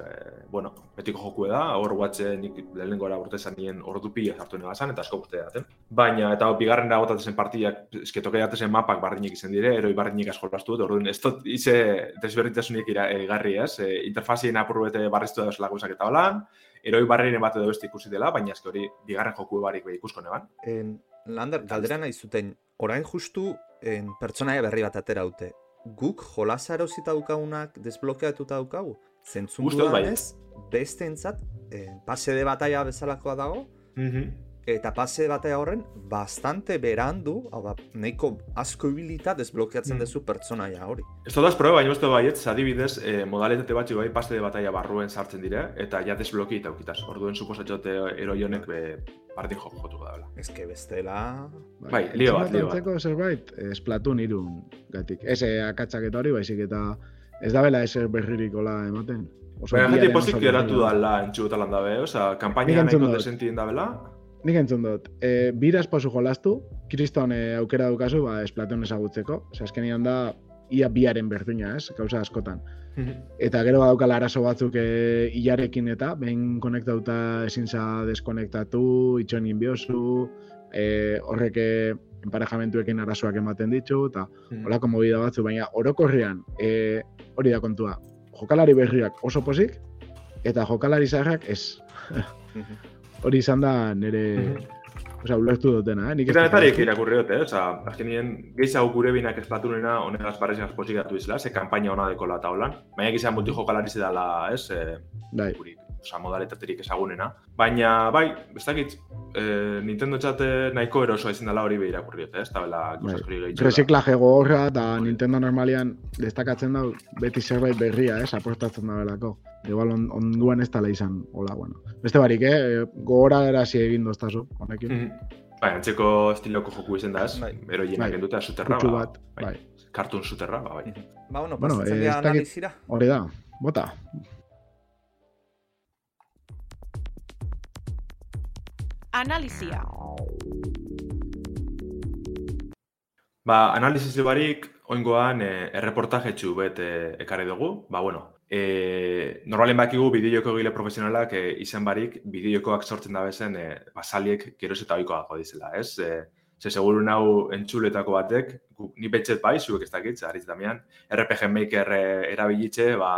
bueno, betiko joku da, Overwatch eh, nik lehenengora urte zan nien ordu pila sartu nena zan, eta asko urte daten. Baina, eta bigarren da gotatzen partiak, esketoke datezen mapak bardinik izan dire, eroi bardinik asko lastu dut, orduan, ez dut, ize desberdintasunik ira- eh, igarri ez, e, interfazien apur bete barriztu da laguntzak eta holan, eroi barrien bat edo beste ikusi dela, baina eske hori bigarren joku barik be ikusko neban. En, Lander, galdera nahi zuten, orain justu en, pertsonaia berri bat atera dute. Guk jolasa erosita daukagunak desblokeatuta daukagu? Zentzun Uste dut bai. dudanez, besteentzat en, pase de batalla bezalakoa dago, eta pase de batalla horren bastante berandu, hau da, nahiko asko ibilita desblokeatzen Mm. dezu pertsonaia hori. Ez dut proba, baina uste baietz, adibidez, e, modalitate batzu bai paste de batalla barruen sartzen dire, eta ja desbloki eta ukitaz. Orduen suposatxote eroi honek be, bardin jo, jotuko daula. Ez que bestela... Bai, lio bat, lio bat. Zerbait, eh, Splatoon irun gatik. Ez eh, akatsak eta hori, baizik eta ez da bela ezer berririk hola ematen. Oso Baina biaren pozik geratu berrira. dala entxugotalan dabe, oza, kampaina nahiko desentien dabela. Nik entzun dut, e, biraz posu jolastu, kriston e, aukera dukazu, ba, Splatoon ezagutzeko. Ose, azkenian da, ia biaren berdina, ez, gauza askotan. Eta gero badaukala arazo batzuk e, ilarekin eta, behin konektauta ezin za deskonektatu, itxoin biozu, e, horrek emparejamentuekin arazoak ematen ditu, eta holako movida batzu, baina orokorrean e, hori da kontua. Jokalari berriak oso posik, eta jokalari zaharrak ez. Hori izan da nire, osea, ulertu dutena, eh? Nik ez Eta dut netarik ulertu. irakurri dute, oza, azkenien gehiago gure binak esplatunena honegaz barrezak posik datu izela, ze kampaina hona dekola eta holan. Baina gizan multijokalari zedala, ez, e, Bai, gurik, oza, modalitaterik ezagunena. Baina, bai, ez dakit, e, Nintendo txate nahiko erosoa izin dela hori behira kurri ez da bela bai. guzak hori gehiago. Reziklaje gogorra eta Nintendo normalian destakatzen da beti zerbait berria, ez, aportatzen da belako. Igual on, onduan ez tala izan, hola, bueno. Beste barik, eh, gogora erazi egin doztazu, honekin. Mhm. Bai, antzeko estiloko joku izen da ez, Bai. eroienak Bai. enduta suterra, Kutsu ba, bat, bai. Cartoon suterra, ba, bai. Ba, bueno, Bueno, pasatzen eh, dira ez dakit- analizira. Hori da, bota. Analizia. Ba, analizisi barik, oingoan, e, erreportajetxu bet e, ekarri dugu. Ba, bueno, e, normalen bakigu bideoko egile profesionalak e, izan barik, bideokoak sortzen da bezen, e, basaliek geroz eta oikoa dizela, ez? E, ze seguru nau entzuletako batek, gu, ni betxet bai, zuek ez dakit, aritz damian, RPG Maker e, erabilitxe, ba,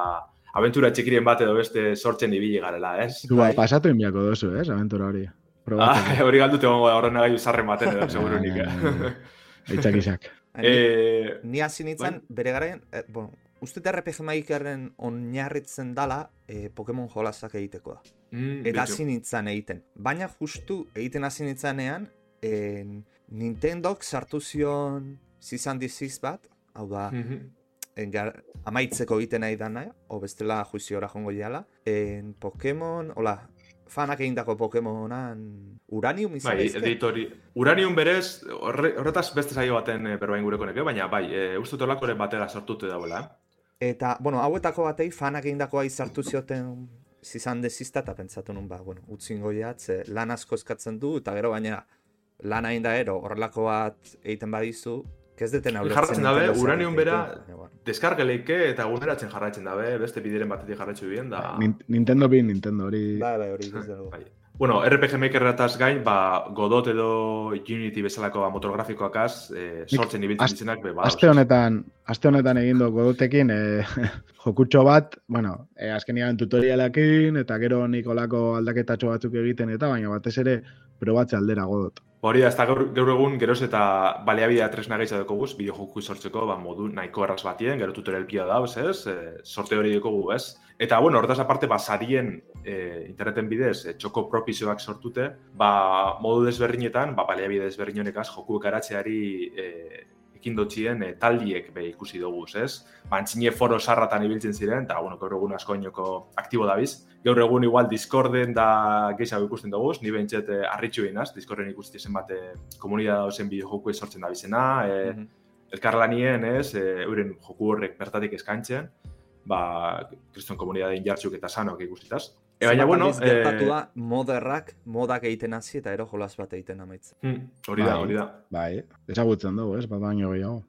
aventura txikirien bat edo beste sortzen ibili garela, ez? Zu, ba, pasatu inbiako dozu, ez, aventura hori. Ah, Probatzen. hori galdu tegongo da, horren nagai zarren baten edo, seguru nik. eh. Aitzak izak. Eh, Ni hasi nintzen, bere garaian, eh, bueno, uste dut RPG Makerren oinarritzen dala eh, Pokemon jolasak egiteko da. mm, Eta hasi nintzen egiten. Baina justu egiten hasi nintzenean, en, Nintendok sartu zion zizan diziz bat, hau da, Mhm. en, gar, amaitzeko egiten nahi dana, o bestela juiziora jongo jala. En Pokemon, hola, fanak egindako Pokemonan Uranium izan Bai, editori. Uranium berez, horre, horretaz beste saio baten e, berbain gureko neke, baina bai, e, uste tolakoren batera sortute dauela. eh? Eta, bueno, hauetako batei fanak egindakoa izartu zioten zizan dezizta eta pentsatu nun ba, bueno, utzingo jat, ze lan asko eskatzen du, eta gero baina lan egin da ero, horrelako bat egiten badizu, ez deten Jarratzen dabe, Uranium bera- bueno. Deskargeleike eta eguneratzen jarraitzen dabe, beste bideren batetik jarraitzu bien, da... Nin- Nintendo bi, Nintendo hori... Bai, bai, hori. Bai. Bueno, RPG Makerrataz gain, ba, Godot edo Unity bezalako ba, motor grafikoakaz, e, sortzen ibiltzen az- ditzenak, be, ba, Aste honetan, aste honetan egin du godotekin, e, jokutxo bat, bueno, e, azkenian tutorialakin, eta gero Nikolako aldaketatxo batzuk egiten, eta baina batez ere, probatze aldera godot. Hori da, ez da gaur, gaur egun geroz eta baliabidea tresna gehiago dekoguz, bideo joku sortzeko ba, modu nahiko erraz batien, gero tutorial pila dauz, ez? E, sorte hori dekogu, ez? Eta, bueno, hortaz aparte, ba, sarien e, interneten bidez, e, txoko propizioak sortute, ba, modu desberdinetan, ba, baliabide desberdin honekaz, joku ekaratzeari e, ekin dotxien e, taldiek be ikusi dugu, ez? Ba, antzine foro sarratan ibiltzen ziren, eta, bueno, gaur egun asko inoko aktibo dabiz. Gaur egun igual Discorden da gehiago ikusten dugu, ni behintzet eh, harritxu behinaz, Discorden ikusti zenbat eh, komunidad dauzen bideo sortzen da bizena, eh, Mhm. elkarlanien, ez, eh, euren joku horrek bertatik eskantzen, ba, kriston komunidadein jartxuk eta sanok ikustitaz. E, baina, bueno, gertatu eh, da, moderrak, modak egiten hasi eta ero jolas bat egiten amaitzen. hmm, hori da, Bai. hori da. Bai, ezagutzen dugu, ez, bat baino gehiago.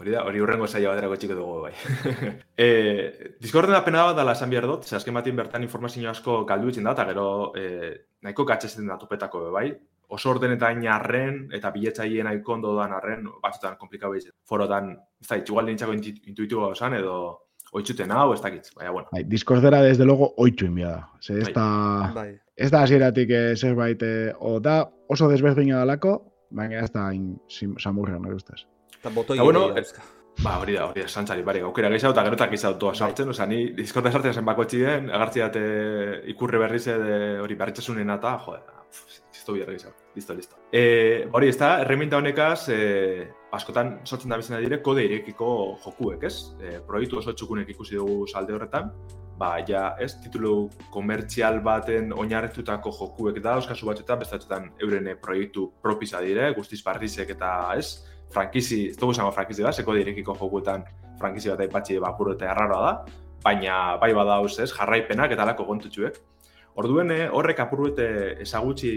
Hori da, hori urrengo zaila baterako txiko dugu, bai. e, Discorden da pena bat dala esan behar dut, ze azken batin bertan informazio asko galdu itzen da, eta gero e, nahiko gatxezen da topetako bai. Oso ordenetan arren, eta biletzaileen nahiko ondo dan arren, batzutan komplikau behar Forotan, ez da, igual dintzako intu- intuitiboa osan, edo oitzuten hau, ez dakit, baina, bueno. Bai, Discordera desde luego oitxu inbia da. Ze ez Bai. da, Bai. ez da hasieratik eh, zerbait, eh, o da oso desberdina dalako, baina ez da hain sim- samurra, nire ustez. Eta botoi Eta, bueno, gehiago dauzka. Ba, hori da, hori da, santzari barik, aukera gehiago eta gerotak izan toa sartzen, osea, ni Discorda sartzen zen bako txiden, agartzi date ikurre berriz ede hori berritxasunen eta, joder, ez du biarra izan, listo, listo. E, hori, ez da, erreminta honekaz, e, askotan sortzen da bizena dire, kode irekiko jokuek, ez? E, proiektu oso txukunek ikusi dugu salde horretan, ba, ja, ez, titulu komertzial baten oinarritutako jokuek da, oskazu batzuetan, beste batzuetan euren eh, proiektu propisa dire, guztiz barrizek eta, ez, frankizi, ez dugu zango frankizi da, seko direkiko jokuetan frankizi bat aipatzi bapuro eta erraroa da, baina bai badauz, ez, jarraipenak eta alako gontutxuek. Orduen eh, horrek apurruete ezagutzi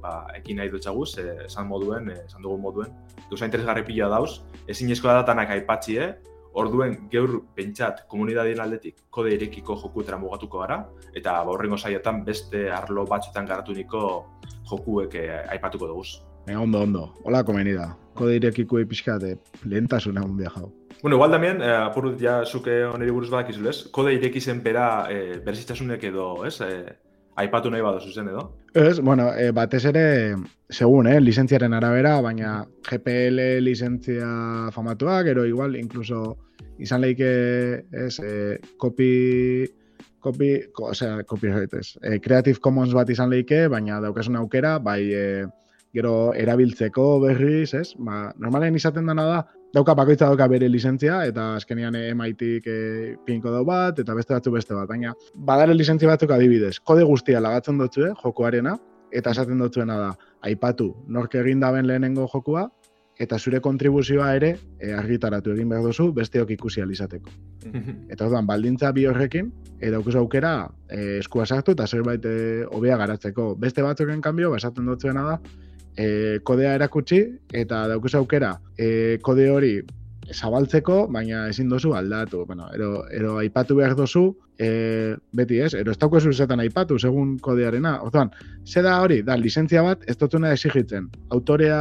ba, ekin nahi dutxaguz, eh, esan moduen, eh, esan dugun moduen, gauza interesgarri pila dauz, ezin eskoa datanak aipatzi, eh? Orduen geur pentsat komunidadien aldetik kode irekiko jokutera mugatuko gara, eta ba, horrengo saiotan beste arlo batzutan garatu niko jokuek eh, aipatuko dugu. E, ondo, ondo, hola komeni da. Kode irekiko pixkat, eh, lehentasuna hundia jau. Bueno, igual damien, eh, apurut ja zuke oneri buruz badakizule, ez? Kode ireki zen pera eh, berezitzasunek edo, ez? Eh, aipatu nahi badu zuzen edo. Ez, bueno, e, batez ere, segun, eh, lizentziaren arabera, baina GPL lizentzia famatua, gero igual, incluso izan leike, ez, e, copy, copy, ko, osea, copyright ez, e, Creative Commons bat izan leike, baina daukasun aukera, bai, e, gero erabiltzeko berriz, ez, ba, normalen izaten dena da, dauka bakoitza dauka bere lizentzia, eta azkenean emaitik e, pinko dau bat, eta beste batzu beste bat, baina badare lizentzia batzuk adibidez, kode guztia lagatzen dutzu, jokuarena, eta esaten dutzuena da, aipatu nork egin daben lehenengo jokua, eta zure kontribuzioa ere e, argitaratu egin behar duzu besteok ikusi ahal izateko. Eta orduan, baldintza bi horrekin, e, daukuzu aukera e, eskua sartu eta zerbait hobea garatzeko. Beste batzuken kanbio, ba, esaten dutzuena da, e, kodea erakutsi, eta daukuz aukera e, kode hori zabaltzeko, baina ezin dozu aldatu. Bueno, ero, ero aipatu behar dozu, e, beti ez, ero ez daukazu zetan aipatu, segun kodearena. Orduan, ze da hori, da, lizentzia bat, ez dutuna esigitzen. Autorea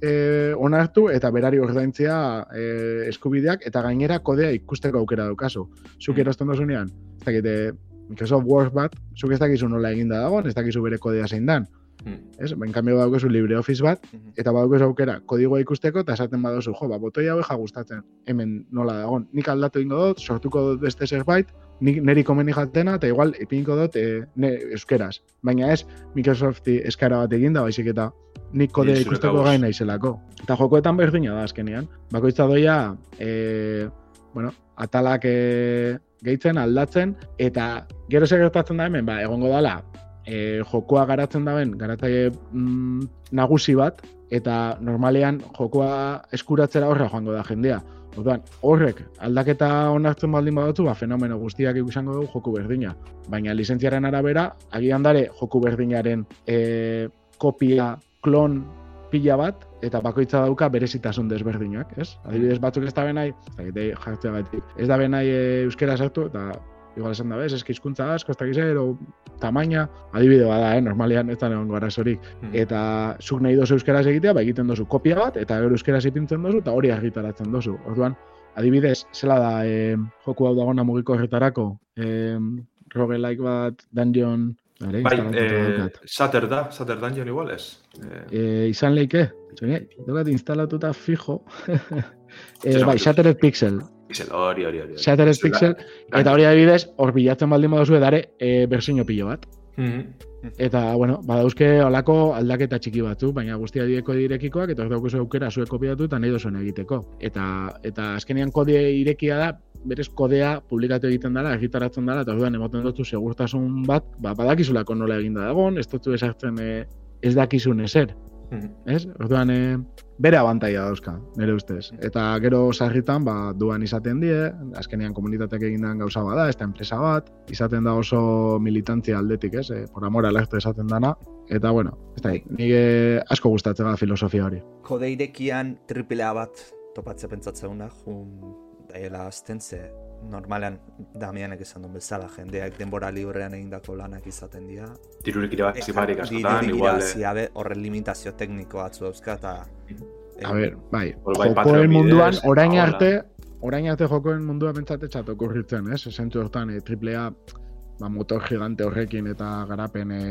e, onartu eta berari ordaintzea e, eskubideak eta gainera kodea ikusteko aukera daukazu. Zuk Mm. erosten dozunean, ez dakite, Microsoft Word bat, zuk ez dakizu nola eginda dagoen, ez dakizu bere kodea zein dan. Mm. Ez? Ben cambio daukazu LibreOffice bat, Mhm. eta badaukazu aukera kodigoa ikusteko eta esaten baduzu, jo, ba, botoi hau ja gustatzen, hemen nola dagon. Nik aldatu ingo dut, sortuko dut beste zerbait, nik neri komeni jatena, eta igual ipinko dut e, ne, euskeraz. Baina ez, Microsofti eskara bat eginda, baizik eta nik kodea zure ikusteko gain naizelako. Eta jokoetan berdina da azkenean. Bakoitza doia, e, bueno, atalak e, gehitzen, aldatzen, eta gero zer gertatzen da hemen, ba, egongo dala, e, jokoa garatzen daben, garatzaile mm, nagusi bat, eta normalean jokoa eskuratzera horra joango da jendea. Orduan, horrek aldaketa onartzen baldin badatu, ba, fenomeno guztiak izango dugu joku berdina. Baina lizentziaren arabera, agian dare joku berdinaren e, kopia, klon pila bat, eta bakoitza dauka berezitasun desberdinak, ez? Adibidez, batzuk ez da benai, ez da gaitik, ez da benai e, euskera sartu, eta igual esan da bez, eski hizkuntza asko, ez da ero tamaina, adibide bada, eh? normalian ez da negon arazorik. Mm. Eta zuk nahi dozu euskeraz egitea, ba egiten dozu kopia bat, eta gero euskeraz ipintzen dozu, eta hori argitaratzen dozu. Orduan, adibidez, zela da e, joku hau dagona mugiko horretarako, e, roguelike bat, dungeon, Bai, instalatuta eh, da, Sater Dungeon igual ez. Eh, Eh, izan leike, zene, instalatuta fijo. eh, bai? Shattered Pixel. Pixel, hori, hori, hori. Shattered Pixel, eta hori adibidez, hor bilatzen baldin baduzu edare, e, bersiño pilo bat. Mhm. Eta, bueno, badauzke olako aldaketa txiki batzu, baina guztia dieko direkikoak, eta hor daukuzu aukera zuek kopiatu eta nahi duzuen egiteko. Eta, eta azkenean kode irekia da, berez kodea publikatu egiten dela, egitaratzen dela, eta orduan ematen dut segurtasun bat, ba, badakizulako nola eginda dagon, ez dut esartzen e, ez dakizun ezer, Mhm. ez? Orduan, e, bere abantaia dauzka, nire ustez. Eta gero sarritan, ba, duan izaten die, azkenean komunitateak egindan gauza bada, ez da enpresa bat, izaten da oso militantzia aldetik, ez? E, por amor al arte esaten dana. Eta, bueno, ez da, nire asko gustatzen da filosofia hori. Kode irekian triplea bat topatze pentsatzeuna, jun daiela azten ze normalean Damianek esan duen bezala, jendeak denbora librean egindako lanak izaten dira. Dirurik irabazi barik askotan, Dirurik igual... irabazi eh, horren limitazio tekniko batzu dauzka, eta... A ber, bai, bai, jokoen munduan, orain arte, orain arte jokoen mundua bentsat etxat okurritzen, ez? Zentzu hortan, e, triplea, ba, motor gigante horrekin eta garapen e,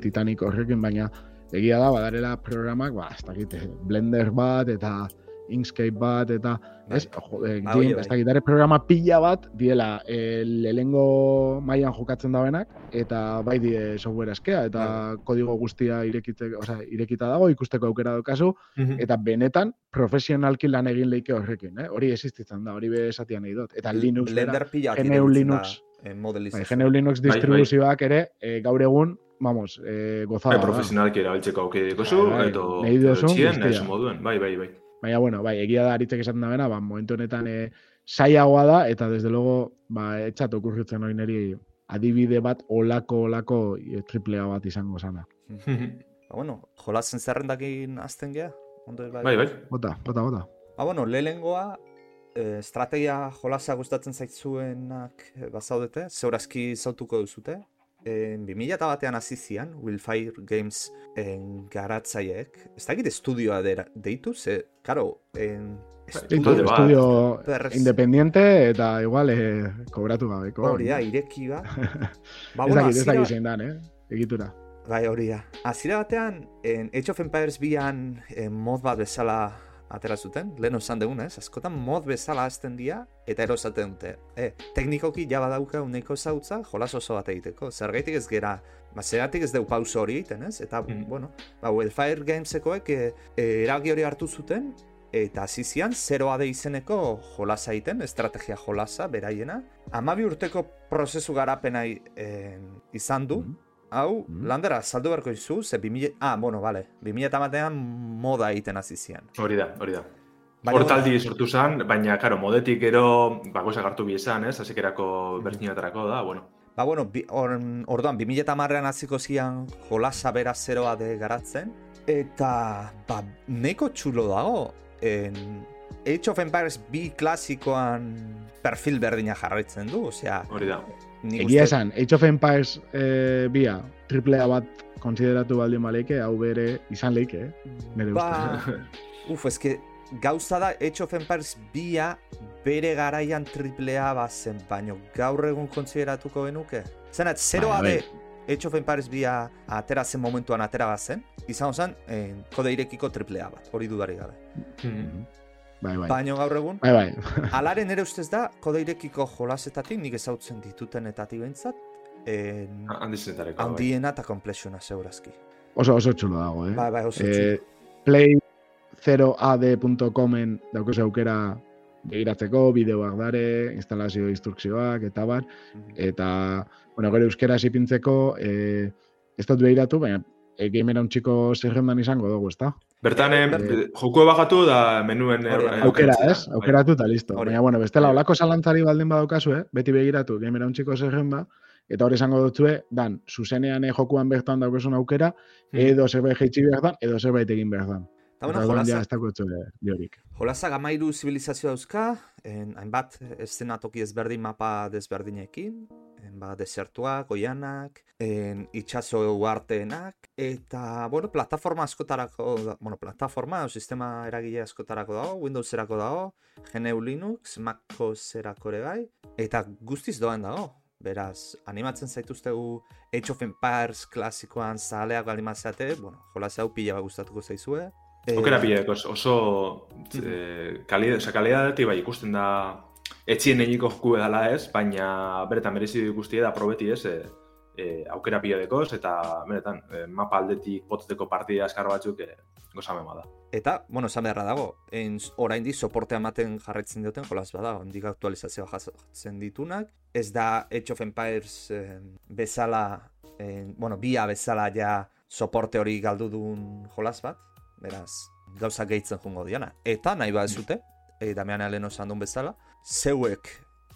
Titanic horrekin, baina egia da, badarela programak, ba, ez dakit, eh, Blender bat, eta Inkscape bat, eta, ez, jo, e, Ba, game, hori bai. ez programa pila bat, diela, e, lehengo mailan jokatzen dauenak, eta bai die software askea, eta Bai. kodigo guztia irekitzeko, osea, irekita dago, ikusteko aukera daukazu, Mhm. eta benetan profesionalki lan egin leike horrekin, eh? hori existitzen da, hori be esatian nahi dut. Eta Linux Blender pila GNU irekitzen da, Linux. eh, bai, modelizazio. GNU Linux Bai, bai. distribuzioak ere e, gaur egun, vamos, e, gozada Bai, da. profesionalki erabiltzeko aukideko zu, Bai, bai, edo edo txien, moduen, bai, bai, bai. Baina, bueno, bai, egia da aritzek esaten da bena, ba, momentu honetan e, saiagoa da, eta desde luego, ba, etxat okurritzen hori niri adibide bat olako, olako e, triplea bat izango zana. Ba, bueno, jolazen zerrendakin azten gea? Ondo Bai, bai. Bota, bota, bota. Ba, bueno, lehengoa, eh, estrategia jolasa gustatzen zaitzuenak bazaudete, zeurazki zautuko duzute. En 2000 batean hasi zian, Willfire Games en garatzaiek. Ez dakit estudioa dera, deitu, ze, karo, en Talde bat. estudio Perrez. independiente eta igual e, kobratu gabeko. hori da, ireki ba. ba, ez bueno, dakit, ez dakit zein dan, eh? Egitura. Bai, hori da. Azira batean, en Age of Empires bian en mod bat bezala atera zuten, lehen osan dugun, ez? Askotan mod bezala azten dira, eta erosaten dute. E, teknikoki ja badauka uneko zautza, jolas oso bat egiteko. Zergaitik ez gera, ba, zeratik ez deu pauso hori egiten, ez? Eta, Mhm. bueno, ba, Wildfire Gamesekoek e, e, eragi hori hartu zuten, eta hasi zian 0 AD izeneko jolasa egiten, estrategia jolasa, beraiena. Amabi urteko prozesu garapena eh, izan du, Mhm. Hau, Mhm. landera, saldu beharko izu, ze 2000... Ah, bueno, vale. 2000 batean moda egiten hasi zian. Hori da, hori da. Baina, Hortaldi sortu zen, baina, karo, modetik gero, bakoizak hartu bi esan, ez? Hasekerako Mhm. bertinatarako da, bueno. Ba, bueno, bi, or, orduan, 2008an hasiko zian jolasa bera zeroa de garatzen, eta, ba, neko txulo dago, en, Age of Empires bi klasikoan perfil berdina jarraitzen du, osea... Hori da. Egia esan, Age of Empires eh, bia, triplea bat konsideratu baldin baleike, hau bere izan leike, eh? Nere Ba, uf, eske gauza da Age of Empires bia bere garaian triplea bazen, baino gaur egun kontsideratuko genuke. Zenat, zeroa Bai, de Age of Empires bia atera zen momentuan atera bazen, izan zen, eh, kode irekiko triplea bat, hori dudari gabe. Mhm. Bai, bai. Baino gaur egun, Bai, bai. alaren ere ustez da, kode irekiko jolasetatik nik ezautzen ditutenetatik behintzat, en, Handizenetareko. bai. handiena eta komplexiona segurazki. Oso, oso txulo dago, eh? Bai, bai, oso eh, Play 0ad.comen daukose aukera begiratzeko, bideoak dare, instalazio instrukzioak, eta bar, txulo. eta, bueno, gero euskera ipintzeko, eh, ez dut behiratu, baina e, gamera untxiko zerrendan izango dugu, ezta? Bertan, eh, Bai. jokue bagatu da menuen... eh, eh, Aukera, ez? Aukeratu eta listo. Hori. Baina, bueno, bestela, olako zalantzari baldin badaukazu, eh? Beti begiratu, gamera untxiko zerrenda, eta hori esango dutzue, dan, zuzenean eh, jokuan bertan daukasun aukera, Mhm. edo zerbait jeitsi behar dan, edo zerbait egin behar dan. Eta, bueno, orduan ja. Jolasa gamairu zibilizazio dauzka, en, hainbat eszenatoki ezberdin mapa desberdinekin, ba, desertuak, oianak, en, itxaso uarteenak, eta, bueno, plataforma askotarako, bueno, plataforma, o sistema eragile askotarako dago, Windowserako dago, GNU Linux, MacOSerako ere bai, eta guztiz doan dago. Beraz, animatzen zaituztegu Age of Empires klasikoan zaleak baldin mazeate, bueno, jolasa hau pila bat gustatuko zaizue. Aukera Eh, pila, oso, oso eh, kalidad, oza, kalidadatik bai ikusten da etxien eginiko joku edala ez, baina beretan merezi du ikustie da probeti ez, e, e, aukera pila dekoz, eta beretan, e, mapa aldetik poteteko partida askar batzuk e, gozamen bada. Eta, bueno, esan beharra dago, en, oraindik soportea ematen jarraitzen duten jolas bada, ondik aktualizazioa jasotzen ditunak. Ez da Age of Empires eh, bezala, eh, bueno, bia bezala ja soporte hori galdu duen jolas bat, beraz, gauza gehitzen jungo diana. Eta nahi ba ez dute, e, Damian Aleno esan duen bezala, zeuek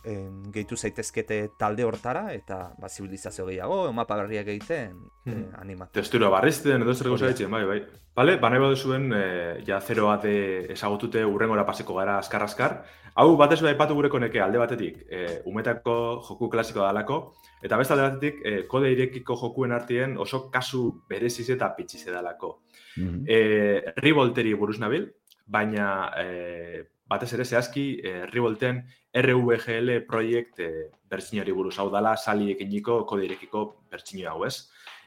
en, gehitu zaitezkete talde hortara, eta ba, zibilizazio gehiago, mapa berriak egiten, eh, Mhm. animatu. Testura barrizten edo zer gauza etxen, bai, bai. Bale, ba nahi baduzuen, e, ja zero bate esagotute urrengora paseko gara askar-askar. Hau batez bai aipatu gureko neke alde batetik, e, umetako joku klasiko dalako, eta beste alde batetik, e, kode irekiko jokuen artien oso kasu bereziz eta pitxize dalako. Mhm. E, Rivolteri buruz nabil, baina e, batez ere zehazki e, Rivolten RVGL proiekt e, bertsinori buruz hau dala sali ekiniko kode irekiko bertsino hau ez.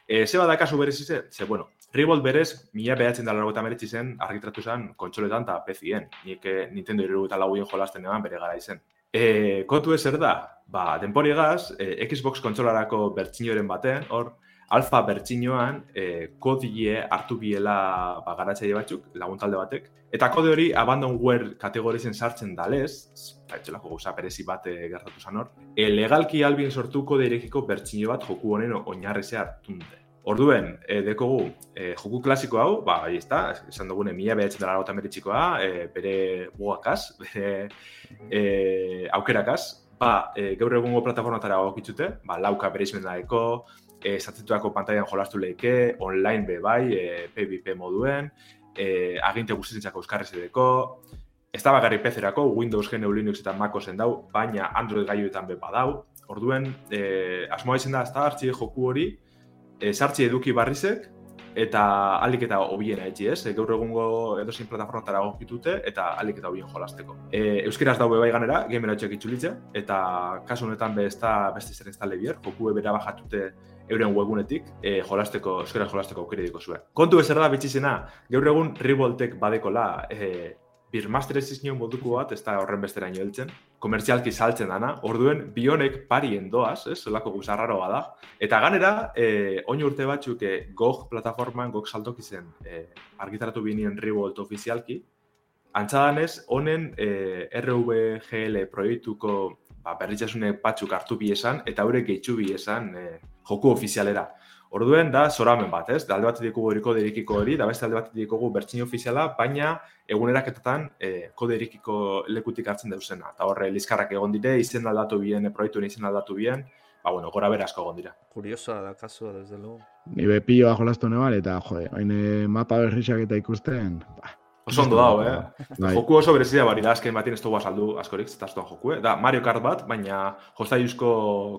E, ze bada kasu berez ize? Ze, bueno, Revolt berez, mila behatzen dala eta meretzi zen, argitratu zen kontsoletan eta PC-en. Nik eh, Nintendo irruguta lauien jolasten eman bere gara izen. E, kontu ez zer da? Ba, denporigaz, e, Xbox kontsolarako bertxinoren baten, hor, alfa bertxinoan e, kodie hartu biela ba, garatzaile batzuk, laguntalde batek. Eta kode hori abandonware kategorizen sartzen dalez, etxelako gauza berezi bat e, gertatu zan hor, e, legalki albin sortu kode irekiko bertxino bat joku honen oinarrizea hartunde. Orduen, e, dekogu, e, joku klasiko hau, ba, ahi ezta, esan dugune, mila behatzen dara gota meritxikoa, e, bere bugakaz, bere e, aukerakaz, ba, e, gaur egungo plataformatara gokitzute, ba, lauka bere e, zatzituako pantailan jolastu lehike, online be bai, e, PvP moduen, e, aginte guztizentzako euskarrez edeko, ez da bakarrik PC-erako, Windows, GNU, Linux eta MacOSen dau, baina Android gaioetan be badau. Orduen, e, asmoa izan da, ez da, hartzi joku hori, e, sartzi eduki barrizek, eta alik eta hobiena etxi ez, gaur egungo edozein plataformatara gokitute, eta alik eta hobien jolasteko. E, euskeraz daube bai ganera, gamera etxek itxulitze, eta kasu honetan be ez da beste zer ez talde bier, joku bera bajatute euren webunetik, e, jolasteko, euskera jolasteko aukera diko zuen. Kontu ez da bitxizena, gaur egun Revoltek badekola, e, Birmaster ez iznion moduko bat, ez da horren besteraino heltzen, komertzialki saltzen dana, orduen bionek parien doaz, ez, zelako guzarraroa da. Eta ganera, e, oin urte batzuk e, GOG plataforman, GOG saltoki zen, e, argitaratu binien Revolt ofizialki, antzadanez, honen e, RVGL proiektuko ba, berritxasune batzuk hartu bi esan, eta haurek gehitxu bi esan e, joku ofizialera. Orduen da zoramen bat, ez? Da alde bat dikugu eriko derikiko hori, da beste alde bat dikugu bertsio ofiziala, baina eguneraketatan e, kode erikiko lekutik hartzen dauzena. Eta horre, lizkarrak egon dire, izen aldatu bien, proiektu izen aldatu bien, ba, bueno, gora bera asko egon dira. Kuriosoa da kasua, desde luego. Ni be pilloa jolastu nebal, eta, jode, hain mapa berriak eta ikusten, ba, Oso ondo dago, eh? Bai. Joku oso berezia bari da, azken batien ez dugu azaldu askorik, ez da joku, eh? Da Mario Kart bat, baina jostaiuzko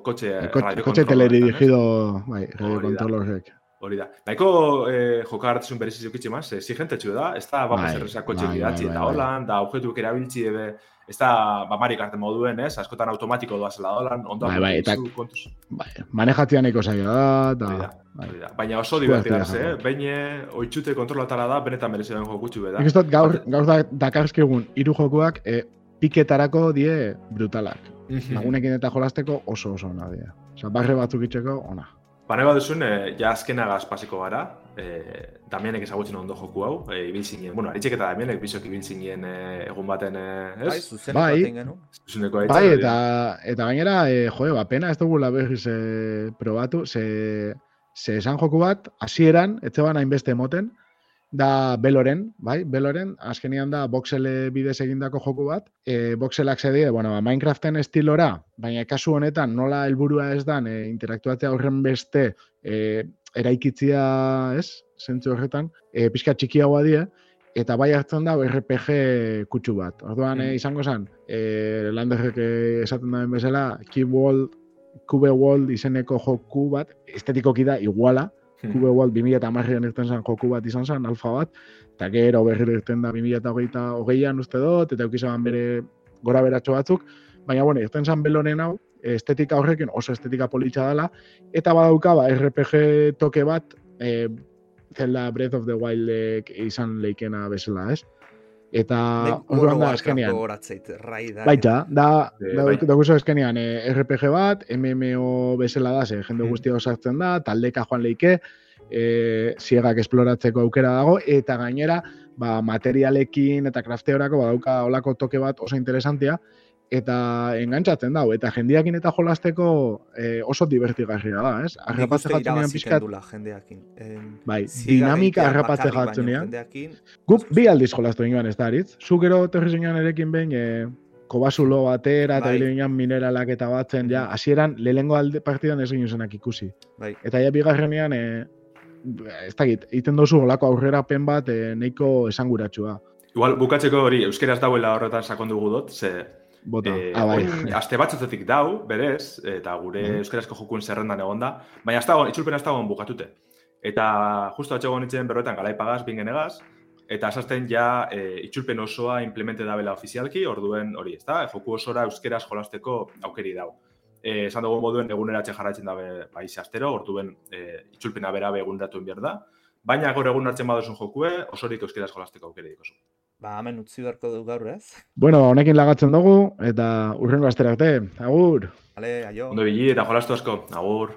kotxe Eh, Kotxe, kotxe controller, teledirigido, bai, radio da. controllerrek. Hori da. Nahiko eh, joka hartzun bereziz eukitxe maz, eh, zigentetxu da, ez da ba, Bai, zerrezak kotxe bai, gidatzi bai, eta bai, holan, da objetuek erabiltzi ebe, ez da ba, Mario Kart moduen, ez? Askotan automatiko doazela holan, ondo Bai, bai, eta- kontuz. Bai, manejatzean nahiko zaila da, eta, da, bai. da. Baina oso divertigarz, eh? Behin eh, oitxute kontrolatara da, benetan merezi den jokutxu beda. Nik gaur, gaur da, dakarskrigun hiru jokuak e, piketarako die brutalak. Mhm. Lagunekin eta jolasteko oso oso ona die. Osa, barre batzuk itxeko, ona. Ba, nahi baduzun, eh, ja azkenagaz pasiko gara, eh, Damianek ezagutzen ondo joku hau, eh, ibiltzinen, bueno, Aritxek eta Damianek bizok ibiltzinen eh, egun baten, eh, Bai, ez? zuzen Bai. baten genuen. Zuzuneko Bai, eta, eta gainera, e, joe, ba, pena ez dugula berriz e, probatu, ze, ze esan joku bat, hasieran etxe ban hainbeste emoten, da Beloren, bai, Beloren, azkenian da Voxel bidez egindako joku bat, e, Voxelak zedie, bueno, ba, Minecraften estilora, baina kasu honetan nola helburua ez dan, e, interaktuatzea horren beste, e, eraikitzia, ez, zentzu horretan, e, pixka txikiagoa die, eta bai hartzen da RPG kutsu bat. Orduan, Mm. eh, izango zen, eh, landerrek eh, esaten duen bezala, World, Cube World izeneko joku bat, estetikoki da iguala, Cube World 2010an irten zen joku bat izan zen, alfa bat, eta gero berriro irten da 2008 hogeian uste dut, eta eukizaban bere gora beratxo batzuk, baina bueno, irten zen beloren hau, estetika horrekin oso estetika politxa dela, eta badauka ba, RPG toke bat, eh, Zelda Breath of the Wildek izan leikena bezala, ez? Eta orduan da of azkenean. Warcraft gogoratzeit, rai da. Baita, da, Eh, da, bai. da guzu azkenean eh, RPG bat, MMO bezala da, ze jende Mm. guztia sartzen da, taldeka joan leike, e, ziegak esploratzeko aukera dago, eta gainera, ba, materialekin eta crafteorako badauka olako toke bat oso interesantia, eta engantzatzen dau, eta jendiakin eta jolasteko eh, oso divertigarria da, ez? Arrapatze jartzen irabaziten pixkat, dula jendeakin. En, bai, dinamika arrapatze nian. jendeakin, Guk bi aldiz jolastu ginen ez da, aritz? Zu gero terri zinean erekin behin, e, kobasulo batera, eta Bai. bile ginen mineralak eta batzen, ja, hasieran lehengo alde partidan ez ginen ikusi. bai. Eta ja bigarrenean, e, ez dakit, egiten dozu olako aurrerapen bat e, nahiko esanguratsua. Igual, bukatzeko hori, euskeraz dauela horretan sakondu dut, ze Bota. Eh, ah, bai. aste batzutetik dau, berez, eta gure Mhm. euskarazko jokuen zerrendan egonda, baina ez dago, itzulpena ez dago bukatute. Eta justo atxego nintzen berroetan galaipagaz, bingenegaz, eta esazten ja e, itzulpen osoa implemente dabela ofizialki, orduen hori, ez da, joku osora euskeraz jolasteko aukeri dau. E, esan dugu moduen eguneratxe jarraitzen dabe paiz astero, orduen e, itzulpena berabe eguneratu behar da, baina gaur egun hartzen badozun jokue, osorik euskeraz jolasteko aukeri dikozu. Ba, hemen utzi beharko du gaur, ez? Bueno, honekin lagatzen dugu, eta urrengo astera arte. Agur! Vale, aio. Ondo bili eta jolastu asko, agur.